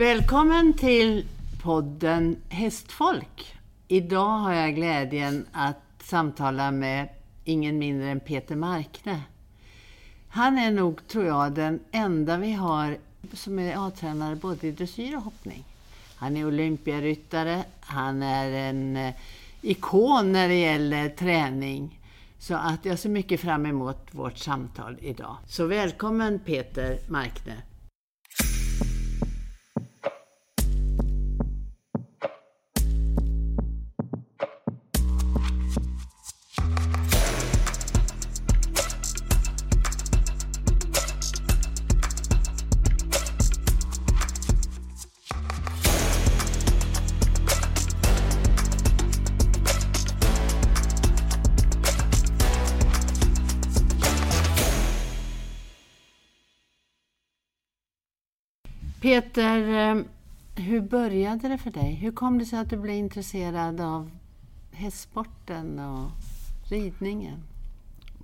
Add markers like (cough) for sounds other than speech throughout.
Välkommen till podden Hästfolk. Idag har jag glädjen att samtala med ingen mindre än Peter Markne. Han är nog, tror jag, den enda vi har som är A-tränare både i dressyr och hoppning. Han är olympiaryttare, han är en eh, ikon när det gäller träning. Så att jag ser mycket fram emot vårt samtal idag. Så välkommen Peter Markne. Peter, eh, hur började det för dig? Hur kom det sig att du blev intresserad av hästsporten och ridningen?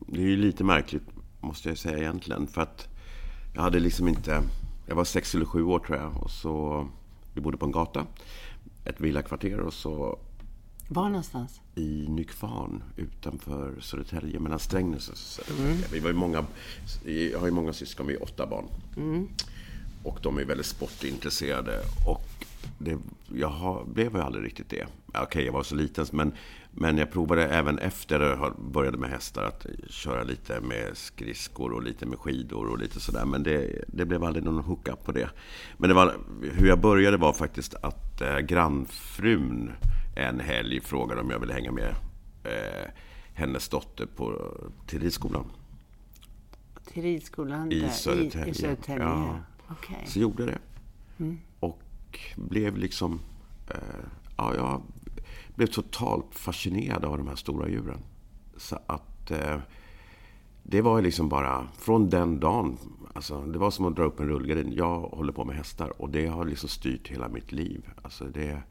Det är ju lite märkligt, måste jag säga egentligen. För att jag hade liksom inte... Jag var sex eller sju år tror jag. Och så, vi bodde på en gata, ett villakvarter. Och så Var någonstans? i Nykvarn utanför Södertälje, mellan Strängnäs och Södertälje. Vi var ju många, jag har ju många syskon, vi är åtta barn. Och de är väldigt sportintresserade. Och det, jag har, blev ju aldrig riktigt det. Okej, jag var så liten, men, men jag provade även efter jag började med hästar att köra lite med skridskor och lite med skidor och lite sådär. Men det, det blev aldrig någon hookup på det. Men det var, hur jag började var faktiskt att eh, grannfrun en helg frågade om jag ville hänga med eh, hennes dotter på, till ridskolan. Till ridskolan I Södertälje. I, i Södertälje. Ja. Okej. Så gjorde jag det. Och blev liksom... Eh, ja, jag blev totalt fascinerad av de här stora djuren. Så att... Eh, det var liksom bara från den dagen. Alltså, det var som att dra upp en rullgardin. Jag håller på med hästar och det har liksom styrt hela mitt liv. Alltså det,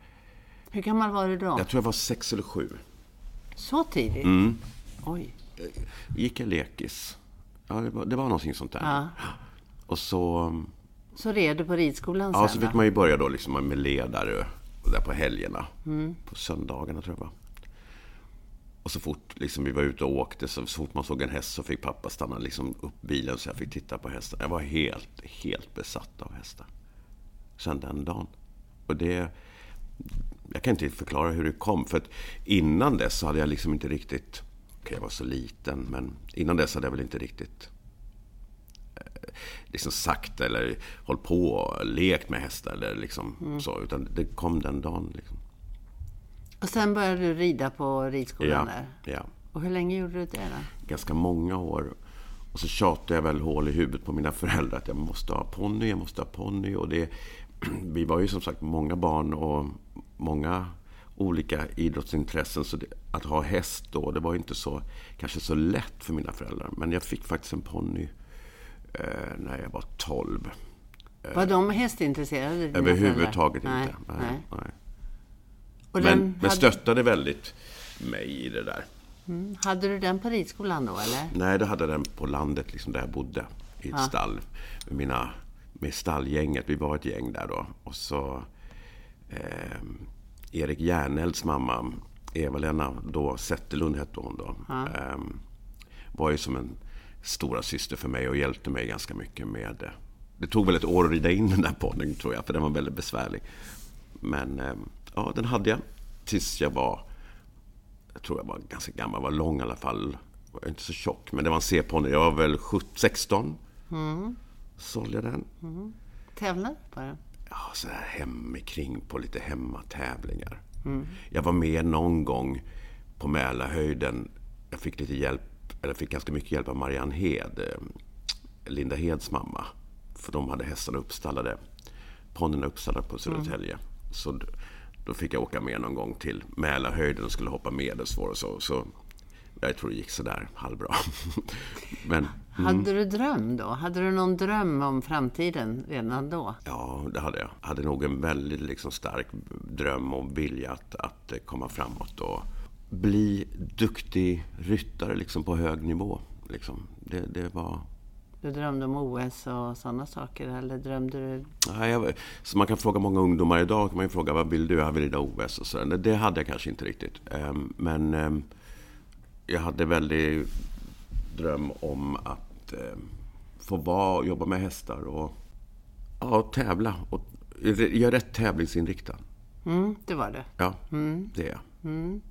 Hur gammal var du då? jag tror jag var sex eller sju. Så tidigt? Mm. Oj. Gick jag lekis. Ja, det var, det var någonting sånt där. Ja. Och så... Så red du på ridskolan sen? Ja, så fick man ju börja då liksom med ledare där på helgerna. Mm. På söndagarna tror jag va. Och så fort liksom, vi var ute och åkte, så, så fort man såg en häst så fick pappa stanna liksom, upp bilen så jag fick titta på hästen. Jag var helt, helt besatt av hästar. Sen den dagen. Och det... Jag kan inte förklara hur det kom. För att innan dess så hade jag liksom inte riktigt... Okej, jag var så liten, men innan dess hade jag väl inte riktigt liksom sagt eller hållit på och lekt med hästar eller liksom Mm. så. Utan det kom den dagen. Liksom. Och sen började du rida på ridskolan Ja, där? ja, Och hur länge gjorde du det då? ganska många år. Och så tjatade jag väl hål i huvudet på mina (laughs) föräldrar att jag måste ha ponny, jag måste ha ponny. Och det, (clears throat) vi var ju som sagt många barn och många olika idrottsintressen. Så det, att ha häst då, det var ju inte så, kanske så lätt för mina föräldrar. Men jag fick faktiskt en ponny när jag var 12. Var de hästintresserade? Överhuvudtaget inte. Nej. Nej, nej. Men, den, men hade, stöttade väldigt mig i det där. hade du den på ridskolan då eller? Nej, då hade jag den på landet liksom där jag bodde. I ett stall. Med, mina, med stallgänget. Vi var ett gäng där då. Och så eh, Erik Järnelds mamma, Eva-Lena, då Zetterlund hette hon då. Eh, var ju som en stora syster för mig och hjälpte mig ganska mycket med det. Det tog väl ett år att rida in den där ponnyn tror jag, för den var väldigt besvärlig. Men eh, ja, den hade jag tills jag var jag tror jag var ganska gammal, var lång i alla fall. Jag var inte så tjock, men det var en C-ponny. Jag var väl 17, 16. Sålde jag den. Tävlade du på den? Ja, så här hemikring på lite hemmatävlingar. Jag var med någon gång på Mälarhöjden. Jag fick lite hjälp, eller fick ganska mycket hjälp av Marianne Hed. eh, Linda Heds mamma. För de hade hästarna uppstallade. Ponnyerna uppstallade på Södertälje. Så d- då fick jag åka med någon gång till Mälarhöjden och skulle hoppa medelsvår och så. så jag tror det gick sådär halvbra. (laughs) Men Hade du dröm då? Hade du någon dröm om framtiden redan då? Ja, det hade jag. Jag hade nog en väldigt liksom, stark dröm och vilja att, att komma framåt och bli duktig ryttare liksom, på hög nivå. Liksom. Det, det var... Du drömde om OS och sådana saker, eller drömde du? Nej, jag, så man kan fråga många ungdomar idag, kan man ju fråga vad vill du? Jag vill rida OS och så. Det hade jag kanske inte riktigt. Ehm, men ehm, jag hade väldigt dröm om att ehm, få vara och jobba med hästar och ja, tävla. Och, jag är rätt tävlingsinriktad. Mm, det var det. Ja, mm. det är jag. Mm.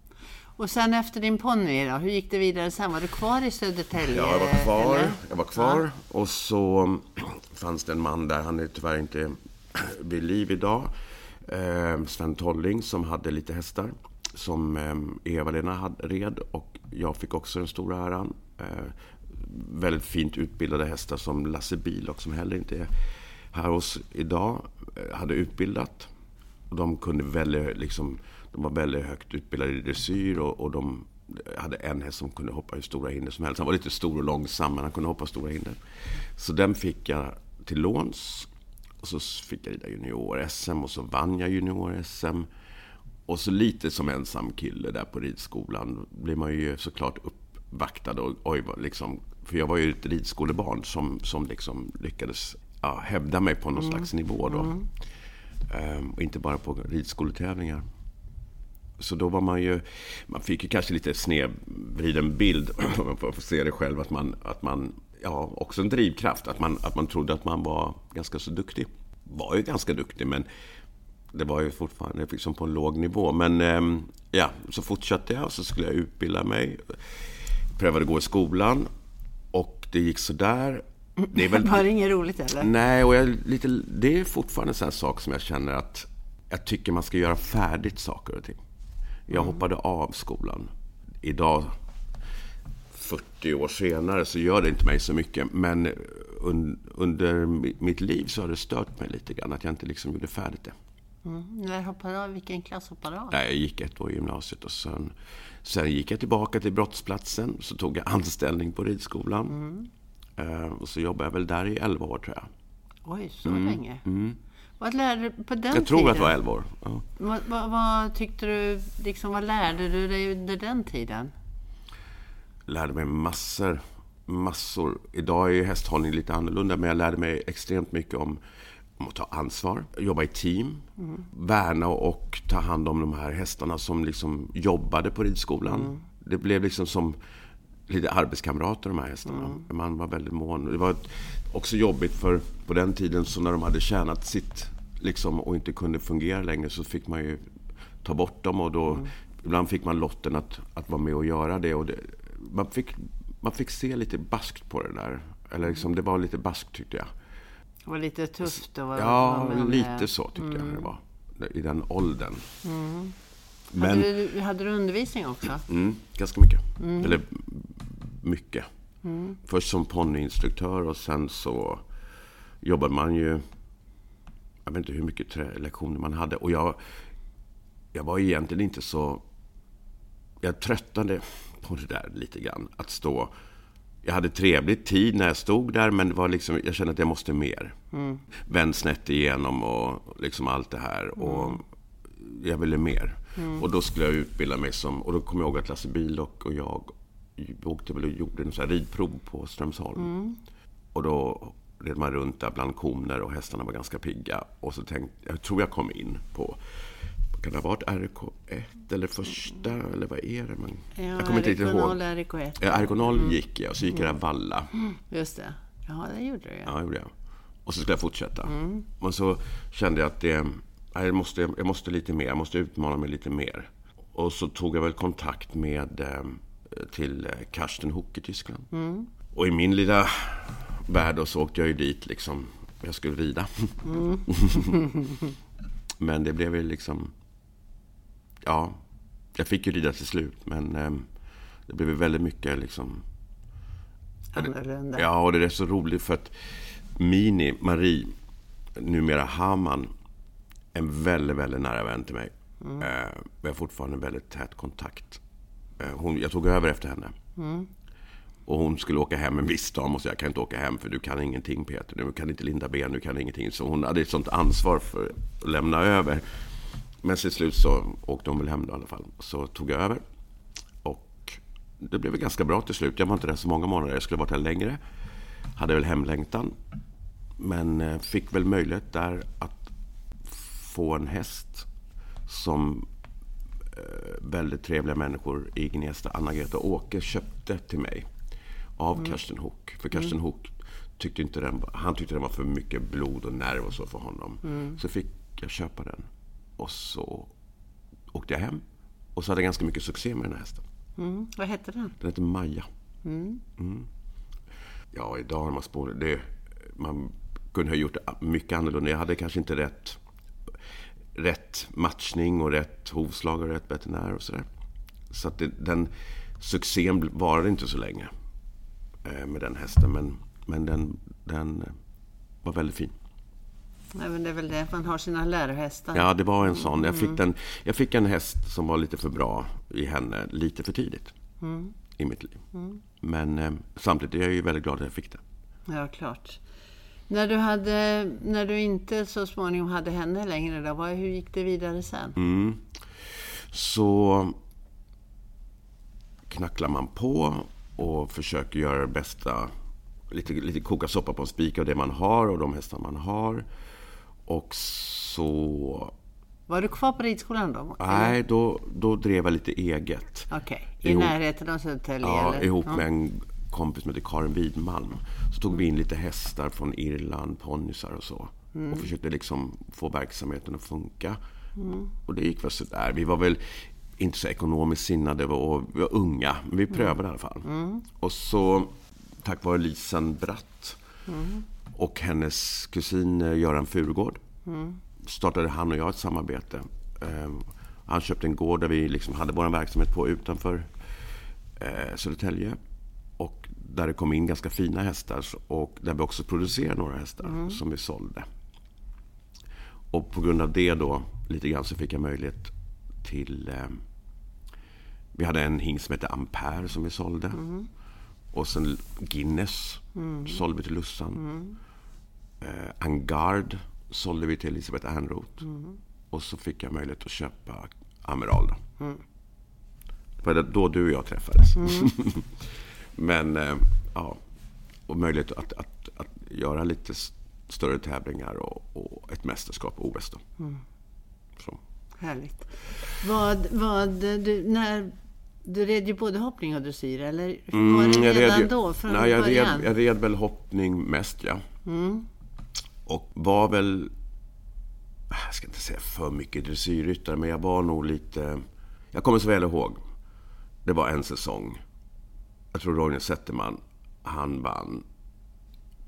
Och sen efter din ponny hur gick det vidare sen? Var du kvar i Södertälje? Ja, jag var kvar. Eller? Jag var kvar. Ja. Och så (clears throat) fanns det en man där, han är tyvärr inte (clears throat) vid liv idag. Eh, Sven Tolling som hade lite hästar. Som eh, Eva-Lena red och jag fick också den stora äran. Eh, väldigt fint utbildade hästar som Lasse Bilock som heller inte är här hos idag. Eh, hade utbildat. De kunde väldigt liksom de var väldigt högt utbildade i dressyr och, och de hade en häst som kunde hoppa hur stora hinder som helst. Han var lite stor och långsam, men han kunde hoppa stora hinder. Så den fick jag till låns. Och så fick jag rida junior-SM och så vann jag junior-SM. Och så lite som ensam kille där på ridskolan blir man ju såklart uppvaktad. Och, oj, liksom, för jag var ju ett ridskolebarn som, som liksom lyckades ja, hävda mig på någon mm. slags nivå då. Mm. Um, och inte bara på ridskoletävlingar. Så då var man ju, man fick ju kanske lite snedvriden bild, (clears throat) om man får se det själv, att man, att man, ja, också en drivkraft, att man, att man trodde att man var ganska så duktig. Var ju ganska duktig, men det var ju fortfarande liksom på en låg nivå. Men ehm, ja, så fortsatte jag och så skulle jag utbilda mig. Prövade gå i skolan och det gick sådär. Det är (laughs) väl... Var det inget roligt eller? Nej, och jag, lite, det är fortfarande en sån sak som jag känner att jag tycker man ska göra färdigt saker och ting. Jag mm. hoppade av skolan. Idag, 40 år senare, så gör det inte mig så mycket. Men un, under mitt liv så har det stört mig lite grann att jag inte liksom gjorde färdigt det. Mm. När hoppade av? Vilken klass hoppade du av? Jag gick ett år i gymnasiet och sen, sen gick jag tillbaka till brottsplatsen. Så tog jag anställning på ridskolan. Mm. Uh, och så jobbade jag väl där i 11 år tror jag. Oj, så mm. länge? Mm. Vad lärde du på den Jag tiden? tror att det var 11 år. Ja. Vad, vad, vad, tyckte du, liksom, vad lärde du dig under den tiden? Lärde mig massor. Massor. Idag är ju hästhållning lite annorlunda, men jag lärde mig extremt mycket om, om att ta ansvar, jobba i team, mm. värna och ta hand om de här hästarna som liksom jobbade på ridskolan. Mm. Det blev liksom som lite arbetskamrater de här hästarna. Mm. Man var väldigt mån. Det var också jobbigt för på den tiden så när de hade tjänat sitt liksom, och inte kunde fungera längre så fick man ju ta bort dem och då mm. ibland fick man lotten att, att vara med och göra det. Och det, man, fick, man fick se lite baskt på det där. Eller liksom, det var lite baskt tyckte jag. Det var lite tufft att vara Ja, lite så tyckte mm. jag det var. I den åldern. Mm. Men, hade, du, hade du undervisning också? Mm, ganska mycket. Mm. Eller mycket. Mm. Först som ponnyinstruktör och sen så jobbade man ju... Jag vet inte hur mycket lektioner man hade. Och jag, jag var egentligen inte så... Jag tröttnade på det där lite grann. Att stå... Jag hade trevlig tid när jag stod där, men det var liksom, jag kände att jag måste mer. Mm. Vänd snett igenom och liksom allt det här. Mm. Och jag ville mer. Mm. Och då skulle jag utbilda mig som... Och då kom jag ihåg att Lasse Bilock och jag åkte väl och gjorde en sån ridprov på Strömsholm. Mm. Och då red man runt där bland koner och hästarna var ganska pigga. Och så tänkte jag, tror jag kom in på kan det ha varit RK1 eller första eller vad är det? Men, ja, jag kommer inte riktigt ihåg. RK1. Ja, RK0 mm. gick jag och så gick jag där Valla. Mm. Just det. Ja, det gjorde du ja. det gjorde jag. Och så skulle jag fortsätta. Mm. Och så kände jag att det, jag, måste, jag måste lite mer, jag måste utmana mig lite mer. Och så tog jag väl kontakt med eh, till eh, Karsten Hook i Tyskland. Mm. Och i min lilla värld så åkte jag ju dit liksom. Jag skulle rida. Mm. (laughs) men det blev ju liksom... Ja, jag fick ju rida till slut. Men eh, det blev väldigt mycket liksom... Annorlunda. Ja, och det är så roligt för att Mini, Marie, numera Haman, en väldigt, väldigt nära vän till mig. Mm. Eh, vi har fortfarande väldigt tät kontakt. Eh, hon, jag tog över efter henne. Mm. Och hon skulle åka hem en viss dag. Och jag kan inte åka hem för du kan ingenting Peter. Du kan inte linda ben, du kan ingenting. Så hon hade ett sånt ansvar för att lämna över. Men till slut så åkte hon väl hem då, i alla fall. Så tog jag över. Och det blev ganska bra till slut. Jag var inte där så många månader. Jag skulle varit här längre. hade väl hemlängtan. Men eh, fick väl möjlighet där att få en häst som eh, väldigt trevliga människor i Gnesta, Anna-Greta och Åke, köpte till mig. Av mm. Karsten Hook. För Karsten mm. Hook tyckte inte den, han tyckte den var för mycket blod och nerv och så för honom. Mm. Så fick jag köpa den. Och så åkte jag hem. Och så hade jag ganska mycket succé med den här hästen. Mm. Vad hette den? Den hette Maja. Mm. Mm. Ja, idag har man spår... Det, man kunde ha gjort mycket annorlunda. Jag hade kanske inte rätt, rätt matchning och rätt hovslag och rätt veterinär och sådär. Så att det, den succén varade inte så länge eh, med den hästen. Men, men den, den var väldigt fin. Nej, men det är väl det, man har sina lärohästar. Ja, det var en sån. Jag fick, mm. den, jag fick en häst som var lite för bra i henne, lite för tidigt mm. i mitt liv. Mm. Men eh, samtidigt är jag ju väldigt glad att jag fick det. Ja, klart. När du, hade, när du inte så småningom hade henne längre, då, vad, hur gick det vidare sen? Mm. Så knacklar man på och försöker göra det bästa. Lite, lite koka soppa på en spik av det man har och de hästar man har. Och så... Var du kvar på ridskolan då? Nej, då, då drev jag lite eget. Okej, okay. i ihop, närheten av Södertälje? Ja, eller? ihop med en kompis som heter Karin Widmalm. Så tog vi in lite hästar från Irland, ponnysar och så. Mm. Och försökte liksom få verksamheten att funka. Mm. Och det gick väl sådär. Vi var väl inte så ekonomiskt sinnade och vi var unga. Men vi prövade mm. i alla fall. Mm. Och så, tack vare Lisen Bratt mm och hennes kusin eh, Göran Furugård mm. startade han och jag ett samarbete. Ehm, han köpte en gård där vi liksom hade vår verksamhet på utanför eh, Södertälje. Där det kom in ganska fina hästar och där vi också producerade några hästar mm. som vi sålde. Och på grund av det då, lite grann, så fick jag möjlighet till... Eh, vi hade en hingst som hette Ampere som vi sålde. Mm. Och sen Guinness mm. sålde vi till Lussan. Mm. Eh, Angard sålde vi till Elisabeth Ernroth. Mm. Och så fick jag möjlighet att köpa Amiral. Då. Mm. Det var då du och jag träffades. (laughs) Men, eh, ja. Och möjlighet att, att, att göra lite större tävlingar och, och ett mästerskap, OS. Då. Mm. Så. Härligt. Vad, vad, du, när du red ju både hoppning och dressyr, eller mm, var det redan red, då? Från nej, jag red, jag red väl hoppning mest, ja. Mm. Och var väl, jag ska inte säga för mycket dressyrryttare, men jag var nog lite... Jag kommer så väl ihåg. Det var en säsong. Jag tror Roger Zetterman, han vann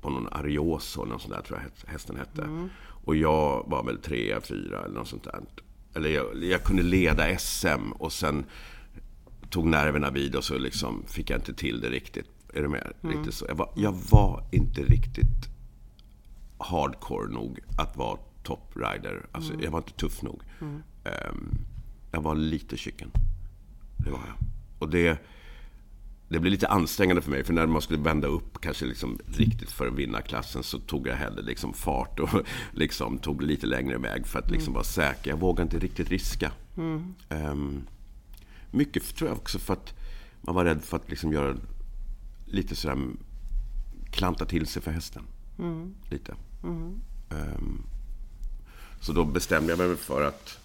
på någon Arioso, eller något sånt där, tror jag hästen hette. Mm. Och jag var väl trea, fyra eller något sånt där. Eller jag, jag kunde leda SM och sen tog nerverna vid och så liksom fick jag inte till det riktigt. Är du med? Mm. Riktigt så. Jag, var, jag var inte riktigt hardcore nog att vara toprider. Alltså, mm. Jag var inte tuff nog. Um, jag var lite chicken. Det var jag. Och det, det blev lite ansträngande för mig. För när man skulle vända upp kanske liksom riktigt för att vinna klassen så tog jag hellre liksom fart och (laughs) liksom tog lite längre väg för att liksom mm. vara säker. Jag vågade inte riktigt riska. Um, mycket tror jag också för att man var rädd för att liksom göra lite sådär klanta till sig för hästen. Mm. Lite. Mm. Um, så då bestämde jag mig för att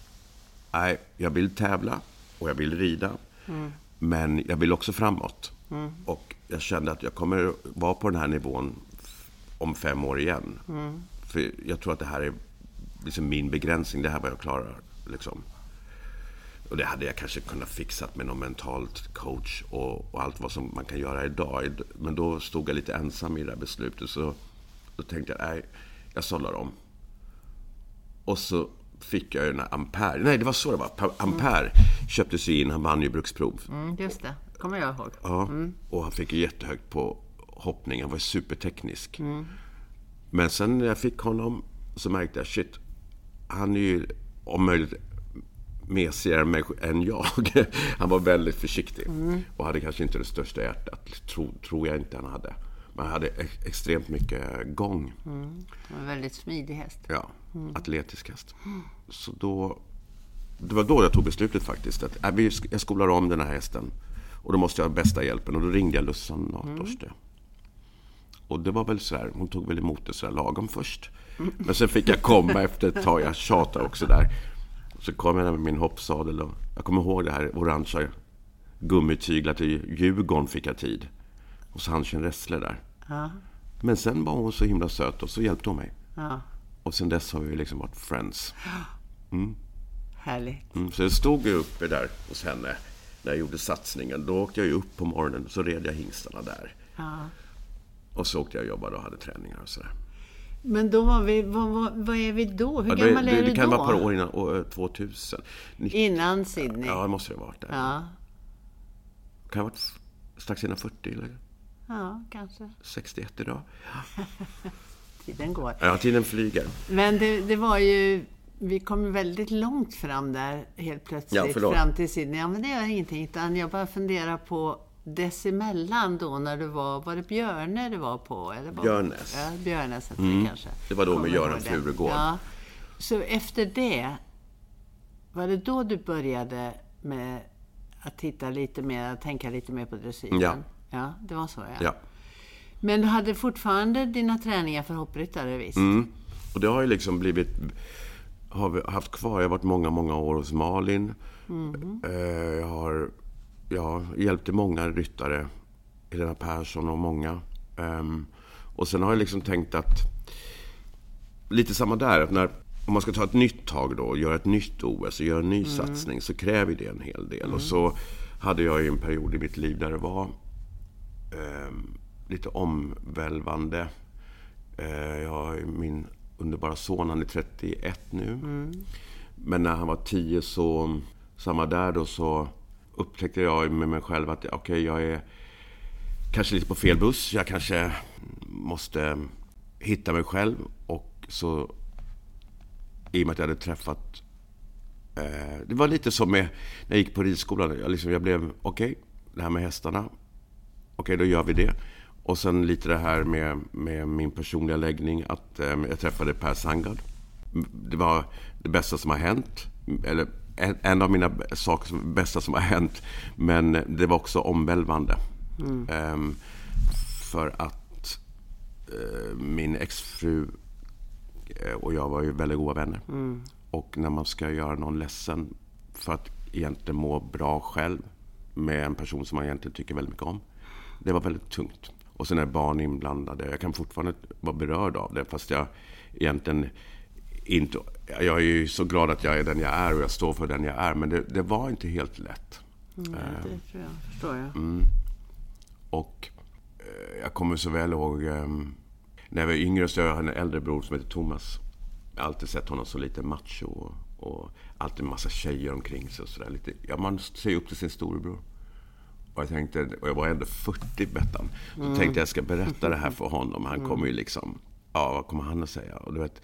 nej, jag vill tävla och jag vill rida. Mm. Men jag vill också framåt. Mm. Och jag kände att jag kommer vara på den här nivån om fem år igen. Mm. För jag tror att det här är liksom min begränsning. Det här är vad jag klarar. Liksom. Och det hade jag kanske kunnat fixat med någon mentalt coach och, och, allt vad som man kan göra idag. Men då stod jag lite ensam i det här beslutet. Så då tänkte jag, nej, jag sållar om. Och så fick jag ju den här Ampere. Nej, det var så det var. Ampere mm. köptes ju in, han vann ju bruksprov. Mm, just det, kommer jag ihåg. Ja, mm. och han fick ju jättehögt på hoppning. Han var superteknisk. Mm. Men sen när jag fick honom så märkte jag, shit, han är ju om möjligt mesigare än jag. (laughs) Han var väldigt försiktig mm. och hade kanske inte det största hjärtat. Tro, tror jag inte han hade. Men han hade extremt mycket gång. Mm. En väldigt smidig häst. Ja, mm. atletisk häst. Så då, det var då jag tog beslutet faktiskt. Att äh, jag skolar om den här hästen. Och då måste jag ha bästa hjälpen. Och då ringde jag Lussan Natorste. Mm. Och det var väl så här, hon tog väl emot det så här lagom först. Men sen fick jag komma efter ett tag. Jag tjatade också där. Så kom jag där med min hoppsadel. Och jag kommer ihåg det här orangea gummityglat i Djurgården fick jag tid. Hos Hanchen Ressler där. Ja. Men sen var hon så himla söt och så hjälpte hon mig. Ja. Och sen dess har vi liksom varit friends. (gasps) Härligt. Mm, så jag stod ju uppe där hos henne när jag gjorde satsningen. Då åkte jag upp på morgonen så red jag hingstarna där. Ja. Och så åkte jag och jobbade och hade träningar och sådär. Men då var vi, vad, vad, vad är vi då? Hur Ja, gammal är det, du det kan då? vara ett par år innan år 2000. Nitt- Innan Sydney? Ja, det måste det ha varit där. Ja, Kan ha varit strax innan 40 eller ja kanske. 61 idag. (laughs) Tiden går. Ja, tiden flyger. Men det, det var ju... Vi kom väldigt långt fram där helt plötsligt. Ja, fram till Sydney. Ja, men det gör ingenting. Utan jag bara funderar på dessemellan då när du var... Var det Björne du var på? Eller var, Björnäs. Ja, Björnäs hette det kanske. Det var då med Göran. Furugård. Ja. Så efter det, var det då du började med att titta lite mer, tänka lite mer på dressyren? Ja. Ja, det var så ja. Ja. Men du hade fortfarande dina träningar för hoppryttare visst? Mm. Och det har ju liksom blivit... Har vi haft kvar. Jag har varit många, många år hos Malin. Eh, Jag har ja, hjälpt många ryttare. Helena Persson och många. Ehm, och sen har jag liksom tänkt att... Lite samma där. Att när, om man ska ta ett nytt tag då och göra ett nytt OS och göra en ny satsning så kräver det en hel del. Och så hade jag ju en period i mitt liv där det var ehm, lite omvälvande. Eh, jag har ju min underbara son, han är 31 nu. Men när han var 10 så, samma där då, så upptäckte jag med mig själv att okej, jag är kanske lite på fel buss. Jag kanske måste hitta mig själv. Och så, i och med att jag hade träffat Eh, det var lite som med, när jag gick på ridskolan. Jag, liksom, jag blev, okej, det här med hästarna. Okej, då gör vi det. Och sen lite det här med, med min personliga läggning. Att eh, jag träffade Per Sangad. Det var det bästa som har hänt. Eller en, en av mina saker som, bästa som har hänt. Men det var också omvälvande. Ehm, för att eh, min exfru eh, och jag var ju väldigt goda vänner. Och när man ska göra någon ledsen för att egentligen må bra själv med en person som man egentligen tycker väldigt mycket om. Det var väldigt tungt. Och sen är barn inblandade. Jag kan fortfarande vara berörd av det fast jag egentligen inte... Jag är ju så glad att jag är den jag är och jag står för den jag är. Men det, det var inte helt lätt. Nej, det tror jag, förstår jag. Och eh, jag kommer så väl ihåg eh, när jag var yngre så jag hade en äldre bror som heter Thomas. Jag har alltid sett honom så lite macho och, och alltid en massa tjejer omkring sig och sådär. Ja, man ser upp till sin storebror. Och jag tänkte, och jag var ändå 40 Bettan. Så tänkte jag, ska berätta det här för (laughs) honom. Han kommer ju liksom, ja vad kommer han att säga? Och du vet,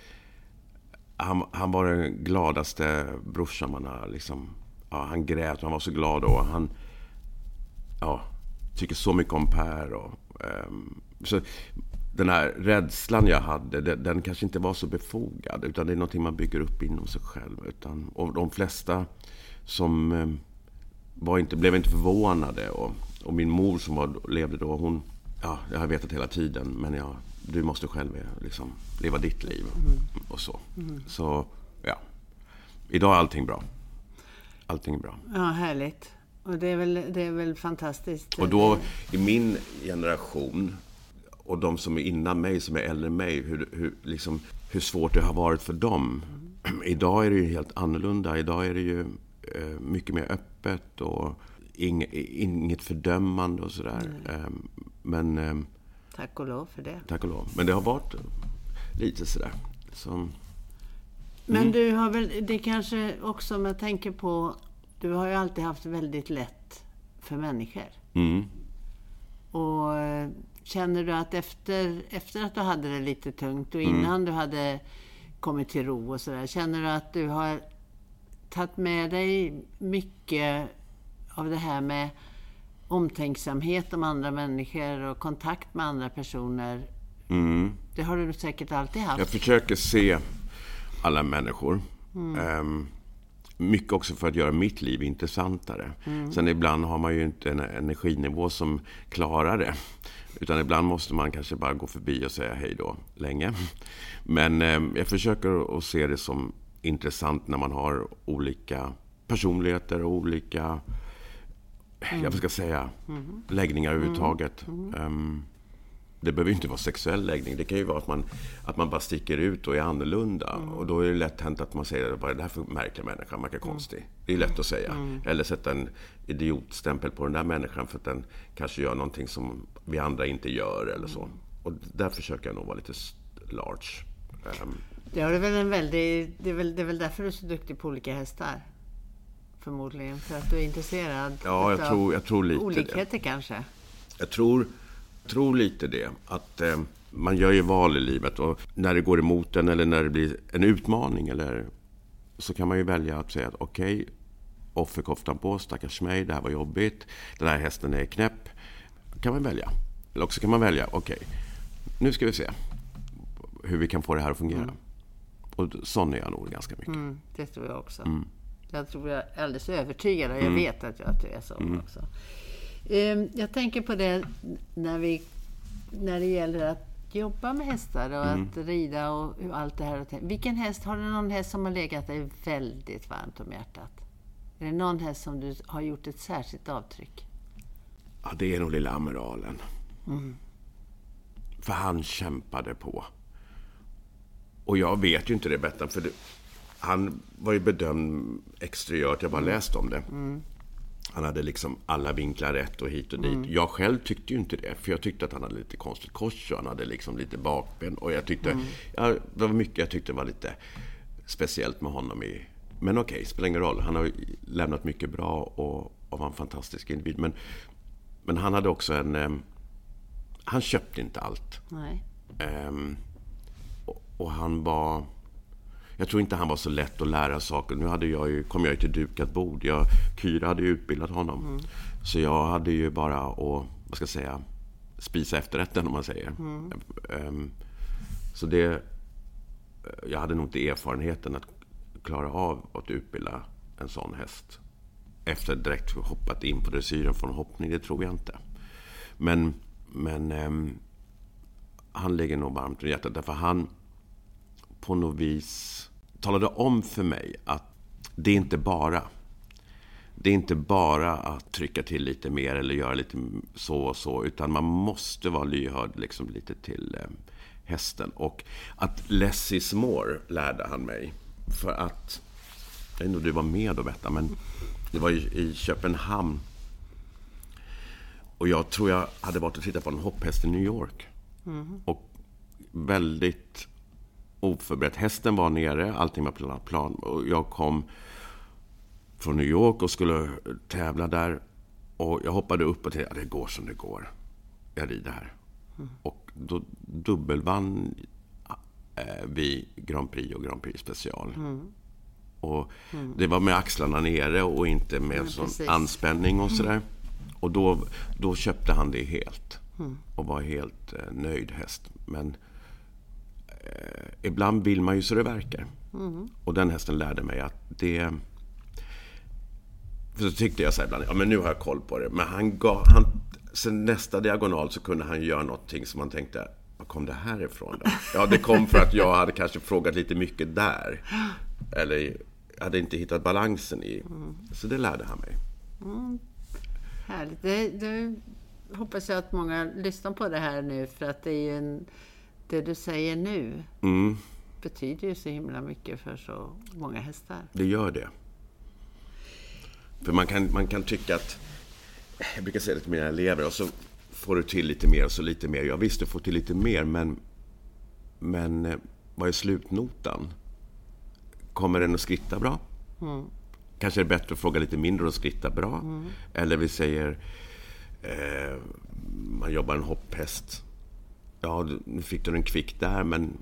han, han var den gladaste brorsan man har liksom, ja, han grät och han var så glad och han, ja, tycker så mycket om Per. Och, ehm, så den här rädslan jag hade, den, den kanske inte var så befogad. Utan det är någonting man bygger upp inom sig själv. Utan, och de flesta som ehm, var inte, blev inte förvånade. Och, och min mor som var, levde då, hon... Ja, jag har vetat hela tiden, men jag, du måste själv eh, liksom, leva ditt liv. Och så. Så, ja. Idag är allting bra. Allting är bra. Ja, härligt. Och det är väl, det är väl fantastiskt. Och då i min generation och de som är innan mig, som är äldre än mig, hur, hur, liksom, hur svårt det har varit för dem. (clears throat) Idag är det ju helt annorlunda. Idag är det ju eh, mycket mer öppet och ing, inget fördömande och sådär. Eh, men eh, Tack och lov för det. tack och lov. Men det har varit lite sådär. Som, Men du har väl, det kanske också om jag tänker på, du har ju alltid haft väldigt lätt för människor. mm, Och eh, känner du att efter, efter att du hade det lite tungt och Mm. innan du hade kommit till ro och sådär, känner du att du har tagit med dig mycket av det här med omtänksamhet om andra människor och kontakt med andra personer? mm. Det har du säkert alltid haft. Jag försöker se alla människor. Ehm, mycket också för att göra mitt liv intressantare. Mm. Sen ibland har man ju inte en energinivå som klarar det. Utan ibland måste man kanske bara gå förbi och säga hej då länge. Men eh, jag försöker att se det som intressant när man har olika personligheter och olika, mm. jag ska säga, mm. läggningar överhuvudtaget. Mm. Um, det behöver inte vara sexuell läggning. Det kan ju vara att man, att man bara sticker ut och är annorlunda. Mm. Och då är det lätt hänt att man säger vad är det här för märklig människa, man mm. konstig. Det är lätt att säga. Mm. Eller sätta en idiotstämpel på den där människan för att den kanske gör någonting som vi andra inte gör eller så. Och där försöker jag nog vara lite large. Um, det, är väl en väldigt, det, är väl, det är väl därför du är så duktig på olika hästar? Förmodligen för att du är intresserad ja, jag tror, jag tror lite olikheter det. kanske? Jag tror tror lite det. Att eh, man gör ju val i livet och när det går emot en eller när det blir en utmaning eller så kan man ju välja att säga att okej, okay, offerkoftan på, stackars mig, det här var jobbigt, den här hästen är knäpp. kan man välja. Eller också kan man välja, okej, okay, nu ska vi se hur vi kan få det här att fungera. Mm. Och sån är jag nog ganska mycket. Mm, det tror jag också. Mm. Jag tror jag är alldeles övertygad och jag mm. vet att, jag, att du är så mm. också. Ehm, jag tänker på det när, vi, när det gäller att jobba med hästar och mm. att rida och allt det här. Vilken häst, har du någon häst som har legat dig väldigt varmt om hjärtat? Är det någon häst som du har gjort ett särskilt avtryck? Ja, det är nog lilla amiralen. Mm. För han kämpade på. Och jag vet ju inte det bättre, för det, han var ju bedömd exteriört. Jag bara läst om det. Mm. Han hade liksom alla vinklar rätt och hit och dit. Mm. Jag själv tyckte ju inte det. För jag tyckte att han hade lite konstigt kors och han hade liksom lite bakben. Och jag tyckte, mm. ja, det var mycket jag tyckte var lite speciellt med honom. I, men okej, okay, spelar ingen roll. Han har lämnat mycket bra och, och var en fantastisk individ. Men, men han hade också en... Um, han köpte inte allt. Um, och, han var jag tror inte han var så lätt att lära saker. Nu hade jag ju, kom jag ju till dukat bord. Jag, Kyra hade ju utbildat honom. Mm. Så jag hade ju bara att, vad ska jag säga, spisa efterrätten om man säger. Mm. Um, så det... Jag hade nog inte erfarenheten att klara av att utbilda en sån häst. Efter att direkt hoppat in på dressyren från hoppning, det tror jag inte. Men, men um, han ligger nog varmt om hjärtat. Därför han på något vis talade om för mig att det är inte bara det är inte bara att trycka till lite mer eller göra lite så och så, utan man måste vara lyhörd liksom lite till eh, hästen. Och att less is more lärde han mig. För att, jag vet inte om du var med då Betta, men det var i Köpenhamn. Och jag tror jag hade varit och tittat på en hopphäst i New York. Mm. Och väldigt oförberett. Hästen var nere, allting var plan. Och jag kom från New York och skulle tävla där. Och jag hoppade upp och tänkte, ja, det går som det går. Jag rider här. Mm. Och då dubbelvann eh, vi Grand Prix och Grand Prix special. Mm. Och mm. Det var med axlarna nere och inte med ja, sån anspänning och sådär. Och då, då köpte han det helt. Mm. Och var helt eh, nöjd häst. Men ibland vill man ju så det verkar. Mm. Och den hästen lärde mig att det... För så tyckte jag så här ibland, ja men nu har jag koll på det. Men han gav... Han, sen nästa diagonal så kunde han göra någonting som man tänkte, var kom det här ifrån då? Ja, det kom för att jag hade kanske frågat lite mycket där. Eller hade inte hittat balansen i. Mm. Så det lärde han mig. Mm. Härligt. Det, det hoppas jag att många lyssnar på det här nu för att det är ju en det du säger nu mm. betyder ju så himla mycket för så många hästar. Det gör det. För man kan, man kan tycka att, jag brukar säga det till mina elever, och så får du till lite mer och så lite mer. Ja visst, du får till lite mer, men, men eh, vad är slutnotan? Kommer den att skritta bra? Mm. Kanske är det bättre att fråga lite mindre och skritta bra. Mm. Eller vi säger, eh, man jobbar en hopphäst ja, nu fick du en kvick där, men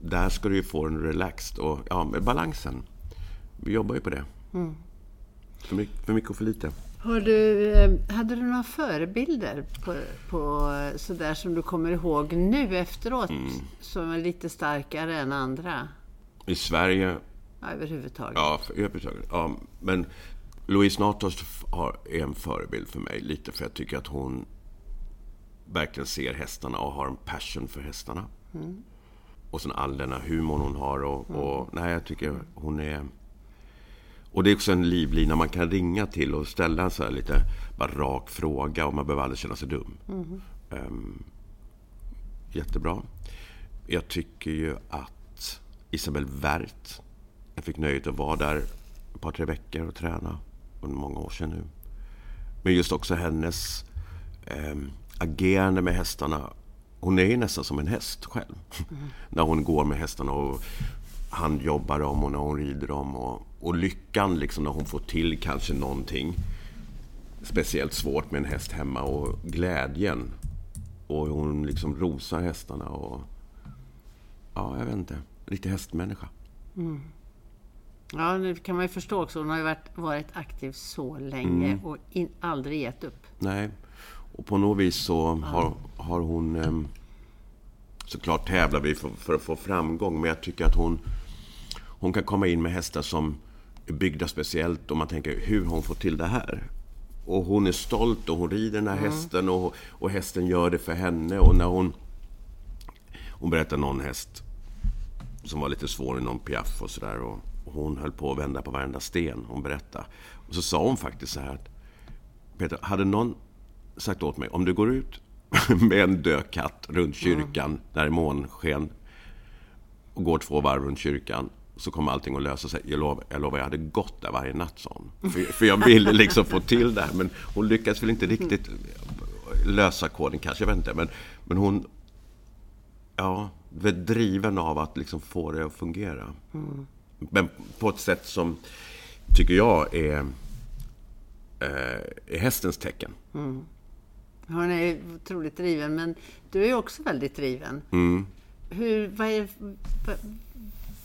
där ska du ju få en relaxed och ja, med balansen. Vi jobbar ju på det. Mm. För, mycket, för mycket och för lite. Har du, eh, hade du några förebilder på, på sådär som du kommer ihåg nu efteråt mm. som är lite starkare än andra? I Sverige Ja, överhuvudtaget. Ja, för, överhuvudtaget. Ja, men Louise Natos är en förebild för mig lite för jag tycker att hon verkligen ser hästarna och har en passion för hästarna. Mm. Och sen all denna humor hon har och, och mm. nej, jag tycker hon är... Och det är också en livlina man kan ringa till och ställa en så här lite bara rak fråga och man behöver aldrig känna sig dum. Mm. Um, jättebra. Jag tycker ju att Isabelle Wert, jag fick nöjet att vara där ett par, tre veckor och träna under många år sedan nu. Men just också hennes um, agerande med hästarna. Hon är ju nästan som en häst själv. Mm. när hon går med hästarna och han jobbar dem och när hon rider dem. Och, och lyckan liksom när hon får till kanske någonting speciellt svårt med en häst hemma och glädjen. Och hon liksom rosar hästarna och... Ja, jag vet inte. Riktig hästmänniska. Mm. Ja, det kan man ju förstå också. Hon har ju varit, varit aktiv så länge mm. och in, aldrig gett upp. Nej, och på något vis så har, har hon... Eh, såklart tävlar vi för, för, att få framgång, men jag tycker att hon, hon kan komma in med hästar som är byggda speciellt och man tänker, hur hon fått till det här? Och hon är stolt och hon rider den här mm. hästen och, och hästen gör det för henne. Och när hon... Hon berättar någon häst som var lite svår i någon piaff och sådär. Och, och hon höll på att vända på varenda sten, hon berättade. Och så sa hon faktiskt så här att Peter, hade någon sagt åt mig, om du går ut (laughs) med en död katt runt kyrkan, mm. där är månsken, och går två varv runt kyrkan, så kommer allting att lösa sig. Jag lovar, jag, lovar, jag hade gått där varje natt, sa hon. För, för jag ville liksom få till det här. Men hon lyckades väl inte riktigt lösa koden kanske, jag vet inte. Men, men hon, ja, var driven av att liksom få det att fungera. Mm. Men på ett sätt som, tycker jag, är, eh, är hästens tecken. Mm. Hon är otroligt driven, men du är också väldigt driven. Mm. Hur, vad är, vad,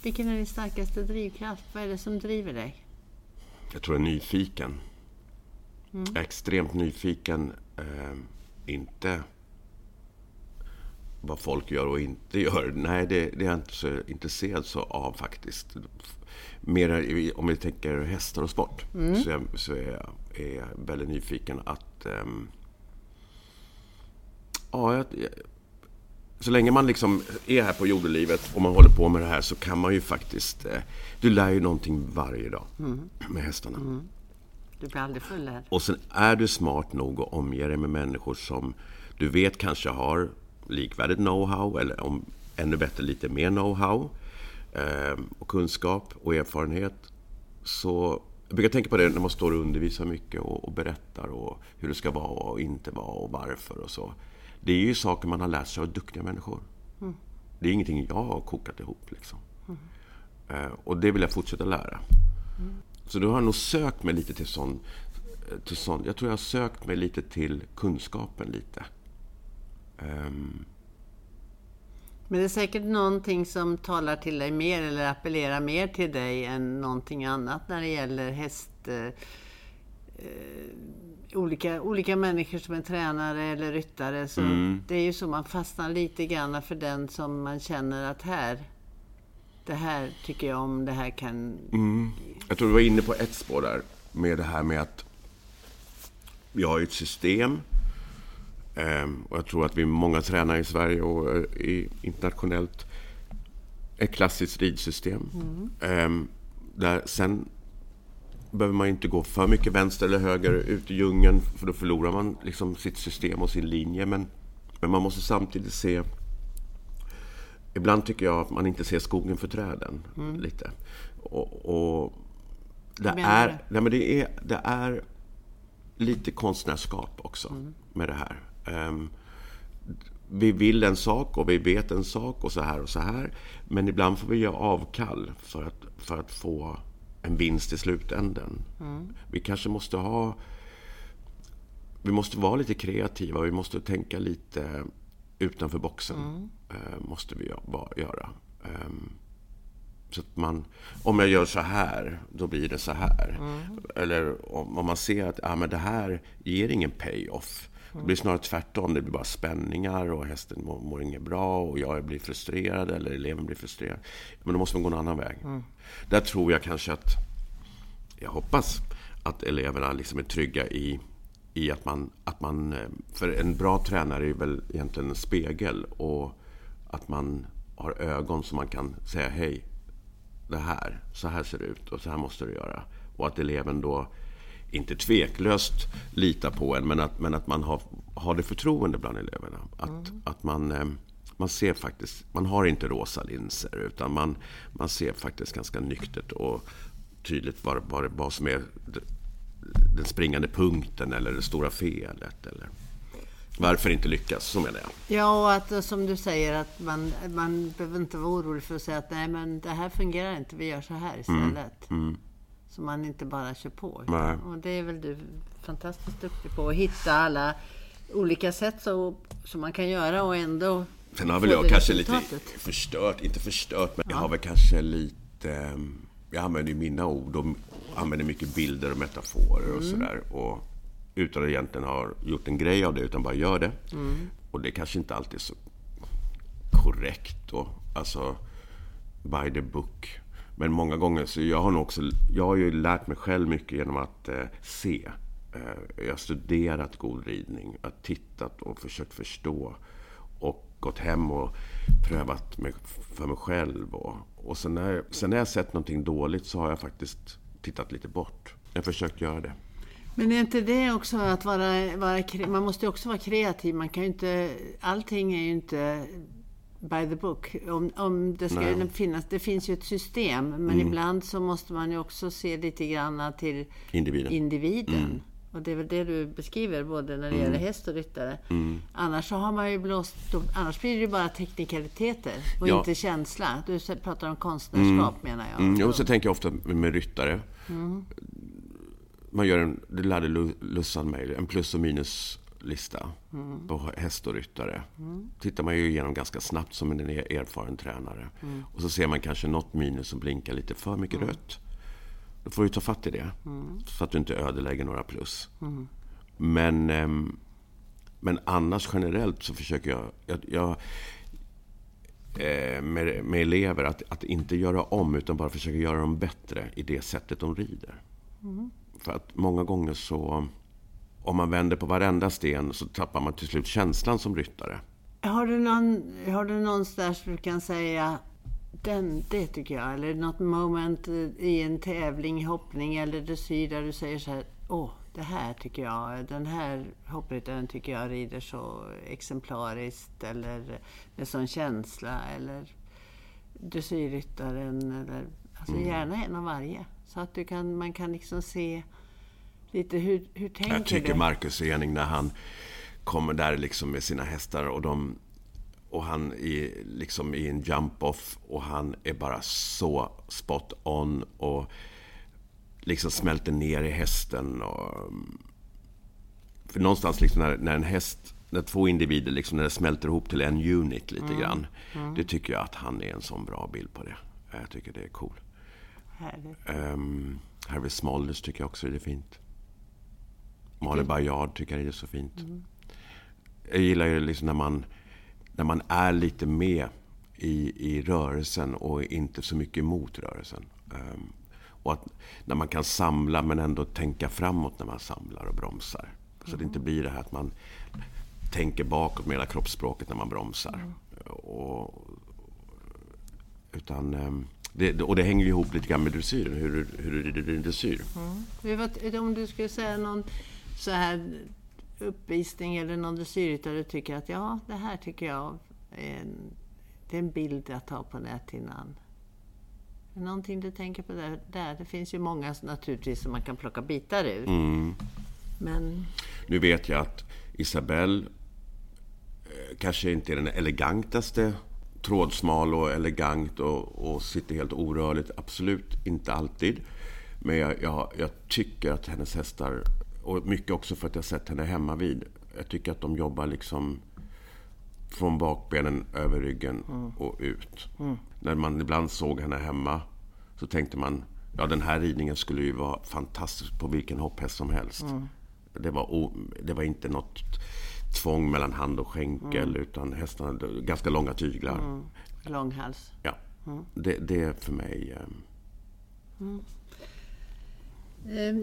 vilken är din starkaste drivkraft? Vad är det som driver dig? Jag tror jag är nyfiken. Mm. Extremt nyfiken. Eh, inte vad folk gör och inte gör. Nej, det, det är jag inte så intresserad så av faktiskt. Mer om vi tänker hästar och sport. Mm. Så, jag, så är, jag, är jag väldigt nyfiken att... Eh, ja, jag, så länge man liksom är här på jordelivet och man håller på med det här så kan man ju faktiskt... Eh, du lär ju någonting varje dag mm. med hästarna. Mm. Du blir aldrig fullärd. Och sen är du smart nog att omge dig med människor som du vet kanske har likvärdigt know-how eller om ännu bättre lite mer know-how eh, och kunskap och erfarenhet. Så jag brukar tänka på det när man står och undervisar mycket och, och berättar och hur det ska vara och inte vara och varför och så. Det är ju saker man har lärt sig av duktiga människor. Mm. Det är ingenting jag har kokat ihop. Liksom. Mm. Och det vill jag fortsätta lära. Mm. Så då har jag nog sökt mig lite till sån, till sån... Jag tror jag har sökt mig lite till kunskapen lite. Um, men det är säkert någonting som talar till dig mer eller appellerar mer till dig än någonting annat när det gäller häst... Eh, Eh, olika, olika människor som är tränare eller ryttare. Så mm. Det är ju så man fastnar lite grann för den som man känner att här, det här tycker jag om, det här kan... Mm. Jag tror du var inne på ett spår där, med det här med att vi har ett system. Ehm, och jag tror att vi många tränare i Sverige och eh, internationellt ett klassiskt ridsystem. Mm. Ehm, där sen behöver man inte gå för mycket vänster eller höger ut i djungeln för då förlorar man liksom sitt system och sin linje. Men, men man måste samtidigt se... Ibland tycker jag att man inte ser skogen för träden. Mm. lite. Och, och det, är, nej men det, är, det är lite konstnärskap också mm. med det här. Um, vi vill en sak och vi vet en sak och så här och så här. Men ibland får vi göra avkall för att, för att få en vinst i slutändan. Mm. Vi kanske måste ha... Vi måste vara lite kreativa, vi måste tänka lite utanför boxen. Mm. Eh, måste vi göra. Um, så att man, om jag gör så här, då blir det så här. Mm. Eller om, om, man ser att ah, men det här ger ingen pay-off. Det blir snarare tvärtom. Det blir bara spänningar och hästen mår, mår inget bra och jag blir frustrerad eller eleven blir frustrerad. Men då måste man gå en annan väg. Mm. Där tror jag kanske att, jag hoppas att eleverna liksom är trygga i, i att, man, att man... Eh, för en bra tränare är väl egentligen en spegel. Och att man har ögon som man kan säga hej, det här, så här ser det ut och så här måste du göra. Och att eleven då inte tveklöst litar på en, men att, men att man har, har det förtroende bland eleverna. Att, mm. att man, eh, man ser faktiskt, man har inte rosa linser utan man, man ser faktiskt ganska nyktert och tydligt vad, vad, vad som är den springande punkten eller det stora felet. Eller varför inte lyckas, så menar jag. Ja, och att eh, som du säger att man, man behöver inte vara orolig för att säga att nej men det här fungerar inte, vi gör så här istället. Mm. Mm. Så man inte bara kör på. Nej. Och det är väl du fantastiskt duktig på, att hitta alla olika sätt så, som man kan göra och ändå Sen har väl jag kanske lite förstört, inte förstört, men ja. jag har väl kanske lite... Ehm, jag använder ju mina ord och använder mycket bilder och metaforer och mm. sådär. utan att egentligen ha gjort en grej av det, utan bara gör det. Mm. Och det kanske inte alltid är så korrekt och alltså by the book. Men många gånger så jag har nog också, jag har ju lärt mig själv mycket genom att eh, se. Eh, jag har studerat god ridning, jag har tittat och försökt förstå. Och gått hem och prövat mig för mig själv. Och, och sen, när, sen när jag sett någonting dåligt så har jag faktiskt tittat lite bort. Jag har försökt göra det. Men är inte det också att vara, vara... Man måste ju också vara kreativ. Man kan ju inte... Allting är ju inte by the book. Om, om det ska Nej. finnas, det finns ju ett system, men mm. ibland så måste man ju också se lite grann till individen. individen. Mm. Och det är väl det du beskriver, både när det mm. gäller häst och ryttare. Mm. Annars så har man ju blåst, annars blir det ju bara teknikaliteter och ja. inte känsla. Du pratar om konstnärskap mm. menar jag. Mm. Och så tänker jag ofta med ryttare. Mm. Man gör en, det lärde Lussan mig, en plus och minus lista mm. på häst och ryttare. Mm. tittar man ju igenom ganska snabbt som en erfaren tränare. Mm. Och så ser man kanske något minus som blinkar lite för mycket mm. rött. Då får du ta fatt i det. Mm. Så att du inte ödelägger några plus. Mm. Men, ehm, men annars generellt så försöker jag, jag, jag eh, med, med, elever att, att inte göra om utan bara försöka göra dem bättre i det sättet de rider. För att många gånger så om man vänder på varenda sten så tappar man till slut känslan som ryttare. Har du någon, har du någonstans du kan säga den, det tycker jag, eller något moment i en tävling, hoppning eller dressyr där du säger så här, åh, det här tycker jag, den här hoppryttaren tycker jag rider så exemplariskt eller med sån känsla eller dressyrryttaren eller alltså mm. gärna en av varje. Så att du kan, man kan liksom se lite hur, hur tänker Jag tycker Marcus Ening när han kommer där liksom med sina hästar och de och han är liksom i en jump-off och han är bara så spot on och liksom smälter ner i hästen. Och, för någonstans liksom när, när en häst, när två individer liksom, när det smälter ihop till en unit lite mm. grann. Mm. Det tycker jag att han är en sån bra bild på det. Jag tycker det är cool. Härligt. Um, Harvey Smolders tycker jag också är fint. Malin Baryard tycker jag är så fint. Mm. Jag gillar ju liksom när man, när man är lite med i, i rörelsen och inte så mycket emot rörelsen. Um, och att när man kan samla men ändå tänka framåt när man samlar och bromsar. Så mm. det inte blir det här att man tänker bakåt med hela kroppsspråket när man bromsar. Mm. Och, utan, um, det, och det hänger ihop lite grann med dressyren, hur, hur är det dressyr? Mm. Om du skulle säga någon så här uppvisning eller någon dressyrryttare tycker att ja, det här tycker jag är en, det är en bild att ha på näthinnan. Någonting du tänker på där? där? Det finns ju många naturligtvis som man kan plocka bitar ur. Mm. Men... Nu vet jag att Isabelle eh, kanske inte är den elegantaste trådsmal och elegant och, och sitter helt orörligt. Absolut inte alltid. Men jag, jag, jag tycker att hennes hästar och mycket också för att jag sett henne hemma vid. Jag tycker att de jobbar liksom från bakbenen över ryggen mm. och ut. Mm. När man ibland såg henne hemma så tänkte man ja den här ridningen skulle ju vara fantastisk på vilken hopphäst som helst. Mm. Det var, o, det var inte något tvång mellan hand och skänkel Mm. utan hästarna hade ganska långa tyglar. Långhals. Ja. Mm. Det, det är för mig... Eh,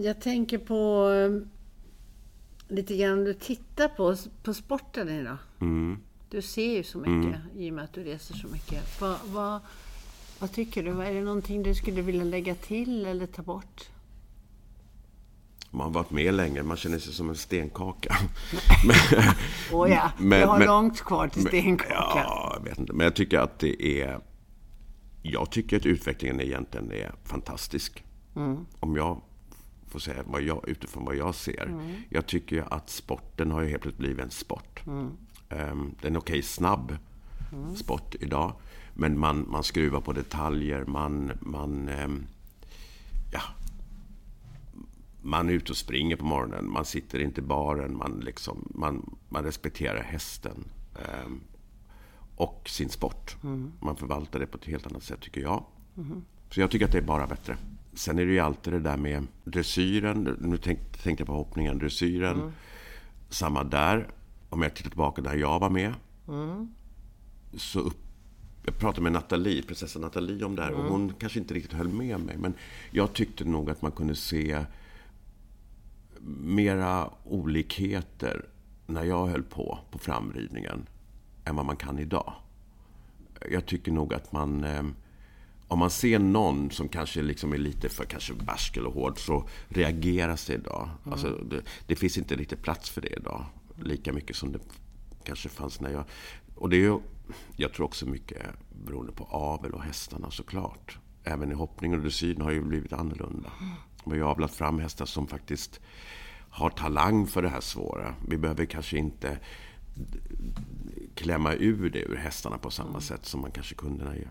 Jag tänker på eh, lite grann du tittar på, på sporten idag. Mm. Du ser ju så mycket i och med att du reser så mycket. Vad, vad, vad tycker du? Är det någonting du skulle vilja lägga till eller ta bort? Man har varit med länge, man känner sig som en stenkaka. (laughs) Åh ja, Men- jag har men- långt kvar till stenkaka. Ja, jag vet inte. Men jag tycker att det är... Jag tycker att utvecklingen egentligen är fantastisk. Mm. Om jag får säga vad jag, utifrån vad jag ser. Mm. Jag tycker ju att sporten har ju helt plötsligt blivit en sport. Mm. Um, det är en okej snabb sport idag. Men man, man skruvar på detaljer. Man, man, ehm, ja, man är ute och springer på morgonen. Man sitter inte i baren. Man, liksom, man, man respekterar hästen. ehm, och sin sport. Man förvaltar det på ett helt annat sätt, tycker jag. Så jag tycker att det är bara bättre. Sen är det ju alltid det där med dressyren. Nu tänk, tänkte jag på hoppningen. Dressyren. Samma där. Om jag tittar tillbaka när jag var med. Så upp, jag pratade med Nathalie, prinsessan Nathalie om det här. Och hon kanske inte riktigt höll med mig. Men jag tyckte nog att man kunde se mera olikheter när jag höll på, på framridningen, än vad man kan idag. Jag tycker nog att man... Om man ser någon som kanske liksom är lite för kanske barsk eller hård så reageras det idag. Alltså, det, det finns inte riktigt plats för det idag. Lika mycket som det kanske fanns när jag... Och det är ju, jag tror också mycket beroende på avel och hästarna såklart. Även i hoppning och dressyren har ju blivit annorlunda. Vi har ju avlat fram hästar som faktiskt har talang för det här svåra. Vi behöver kanske inte klämma ur det ur hästarna på samma sätt som man kanske kunde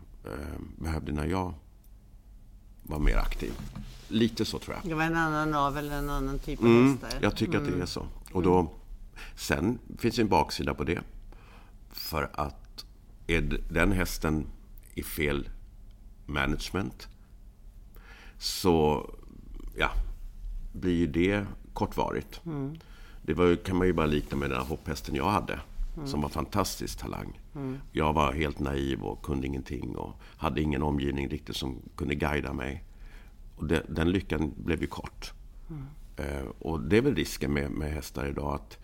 behövde när jag var mer aktiv. Lite så tror jag. Det var en annan avel, en annan typ av Mm, hästar. jag tycker att det är så. Och då, sen finns det en baksida på det. För att är den hästen i fel management så ja, blir ju det kortvarigt. Det var, kan man ju bara likna med den här hopphästen jag hade. Som var fantastisk talang. Jag var helt naiv och kunde ingenting och hade ingen omgivning riktigt som kunde guida mig. Och det, den lyckan blev ju kort. Eh, och det är väl risken med, med hästar idag att,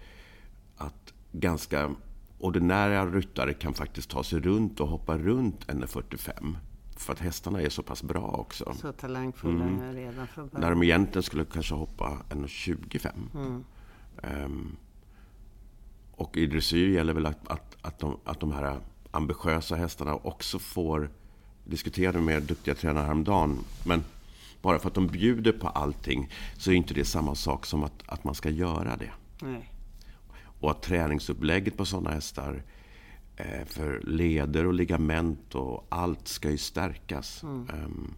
att ganska ordinära ryttare kan faktiskt ta sig runt och hoppa runt NR45. För att hästarna är så pass bra också. Så talangfulla jag redan från När början. de egentligen skulle kanske hoppa 1,25. Ehm, och i dressyr gäller väl att, att, att, de, att de här ambitiösa hästarna också får diskutera med duktiga tränare häromdagen. Men bara för att de bjuder på allting så är inte det samma sak som att, att man ska göra det. Nej. Och att träningsupplägget på sådana hästar eh, för leder och ligament och allt ska ju stärkas. Ehm,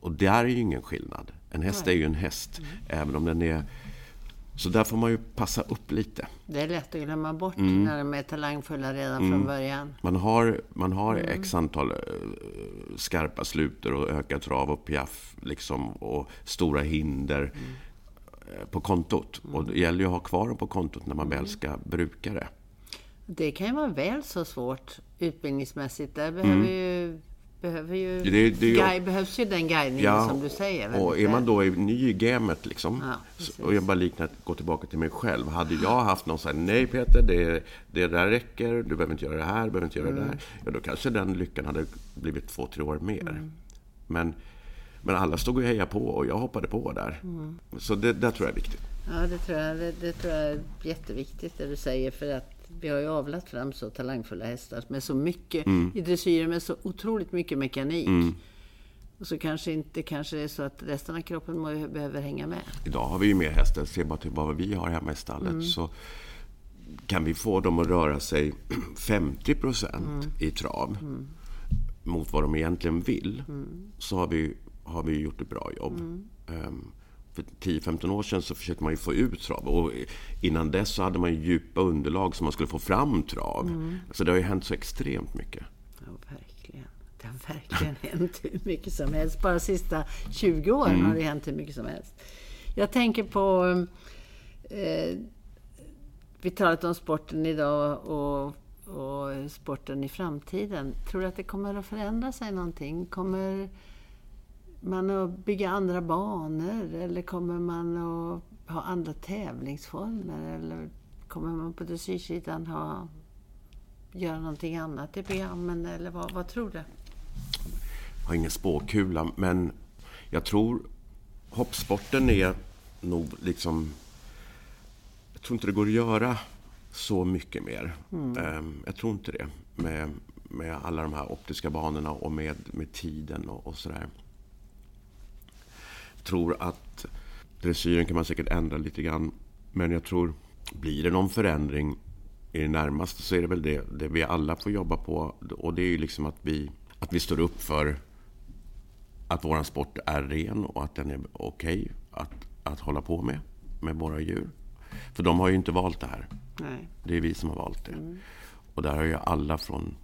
och där är ju ingen skillnad. En häst är ju en häst, även om den är... Så där får man ju passa upp lite. Det är lätt att glömma bort Mm. när de är talangfulla redan från början. Man har, man har x antal eh, skarpa sluter och ökad trav och piaff liksom, och stora hinder eh, på kontot. Och det gäller ju att ha kvar dem på kontot när man väl ska bruka det. Det kan ju vara väl så svårt utbildningsmässigt. Där behöver ju, behöver ju. Det- det guide, behövs ju den guidningen som du säger. och är man då i- ny i gamet liksom, Ja, och jag bara liknar, gå tillbaka till mig själv. Hade jag haft någon sån här, nej Peter, det, det där räcker, du behöver inte göra det här, du behöver inte göra det Mm. där. Ja, då kanske den lyckan hade blivit två, tre år mer. Mm. Men, men alla stod och hejade på och jag hoppade på där. Mm. Så det där tror jag är viktigt. Ja, det tror, jag, det, det tror jag är jätteviktigt det du säger. För att vi har ju avlat fram så talangfulla hästar med så mycket Mm. i dressyren med så otroligt mycket mekanik. Och så kanske inte kanske det är så att resten av kroppen må, behöver hänga med. Idag har vi ju mer hästar, se bara till vad vi har hemma i stallet. Mm. Så kan vi få dem att röra sig (clears throat) 50 procent i trav mot vad de egentligen vill, så har vi, har vi gjort ett bra jobb. Ehm, för 10-15 år sedan så försökte man ju få ut trav. Och innan dess så hade man ju djupa underlag så man skulle få fram trav. Så det har ju hänt så extremt mycket. Ja, verkligen. Det har verkligen (laughs) hänt hur mycket som helst. Bara de sista 20 åren har det hänt hur mycket som helst. Jag tänker på Eh, vi talat om sporten idag och, och sporten i framtiden. Tror du att det kommer att förändra sig någonting? Kommer man att bygga andra banor eller kommer man att ha andra tävlingsformer? Eller kommer man på dressyrsidan ha göra någonting annat i programmen eller vad, vad tror du? Jag har ingen spåkula, men jag tror hoppsporten är nog liksom... Jag tror inte det går att göra så mycket mer. Mm. Ehm, jag tror inte det. Med, med alla de här optiska banorna och med, med tiden och, och sådär. Tror att dressyren kan man säkert ändra lite grann. Men jag tror, blir det någon förändring i det närmaste så är det väl det, det vi alla får jobba på. Och det är ju liksom att vi, att vi står upp för att vår sport är ren och att den är okej okay att, att hålla på med, med våra djur. För de har ju inte valt det här. Nej. Det är vi som har valt det. Mm. Och där har ju alla från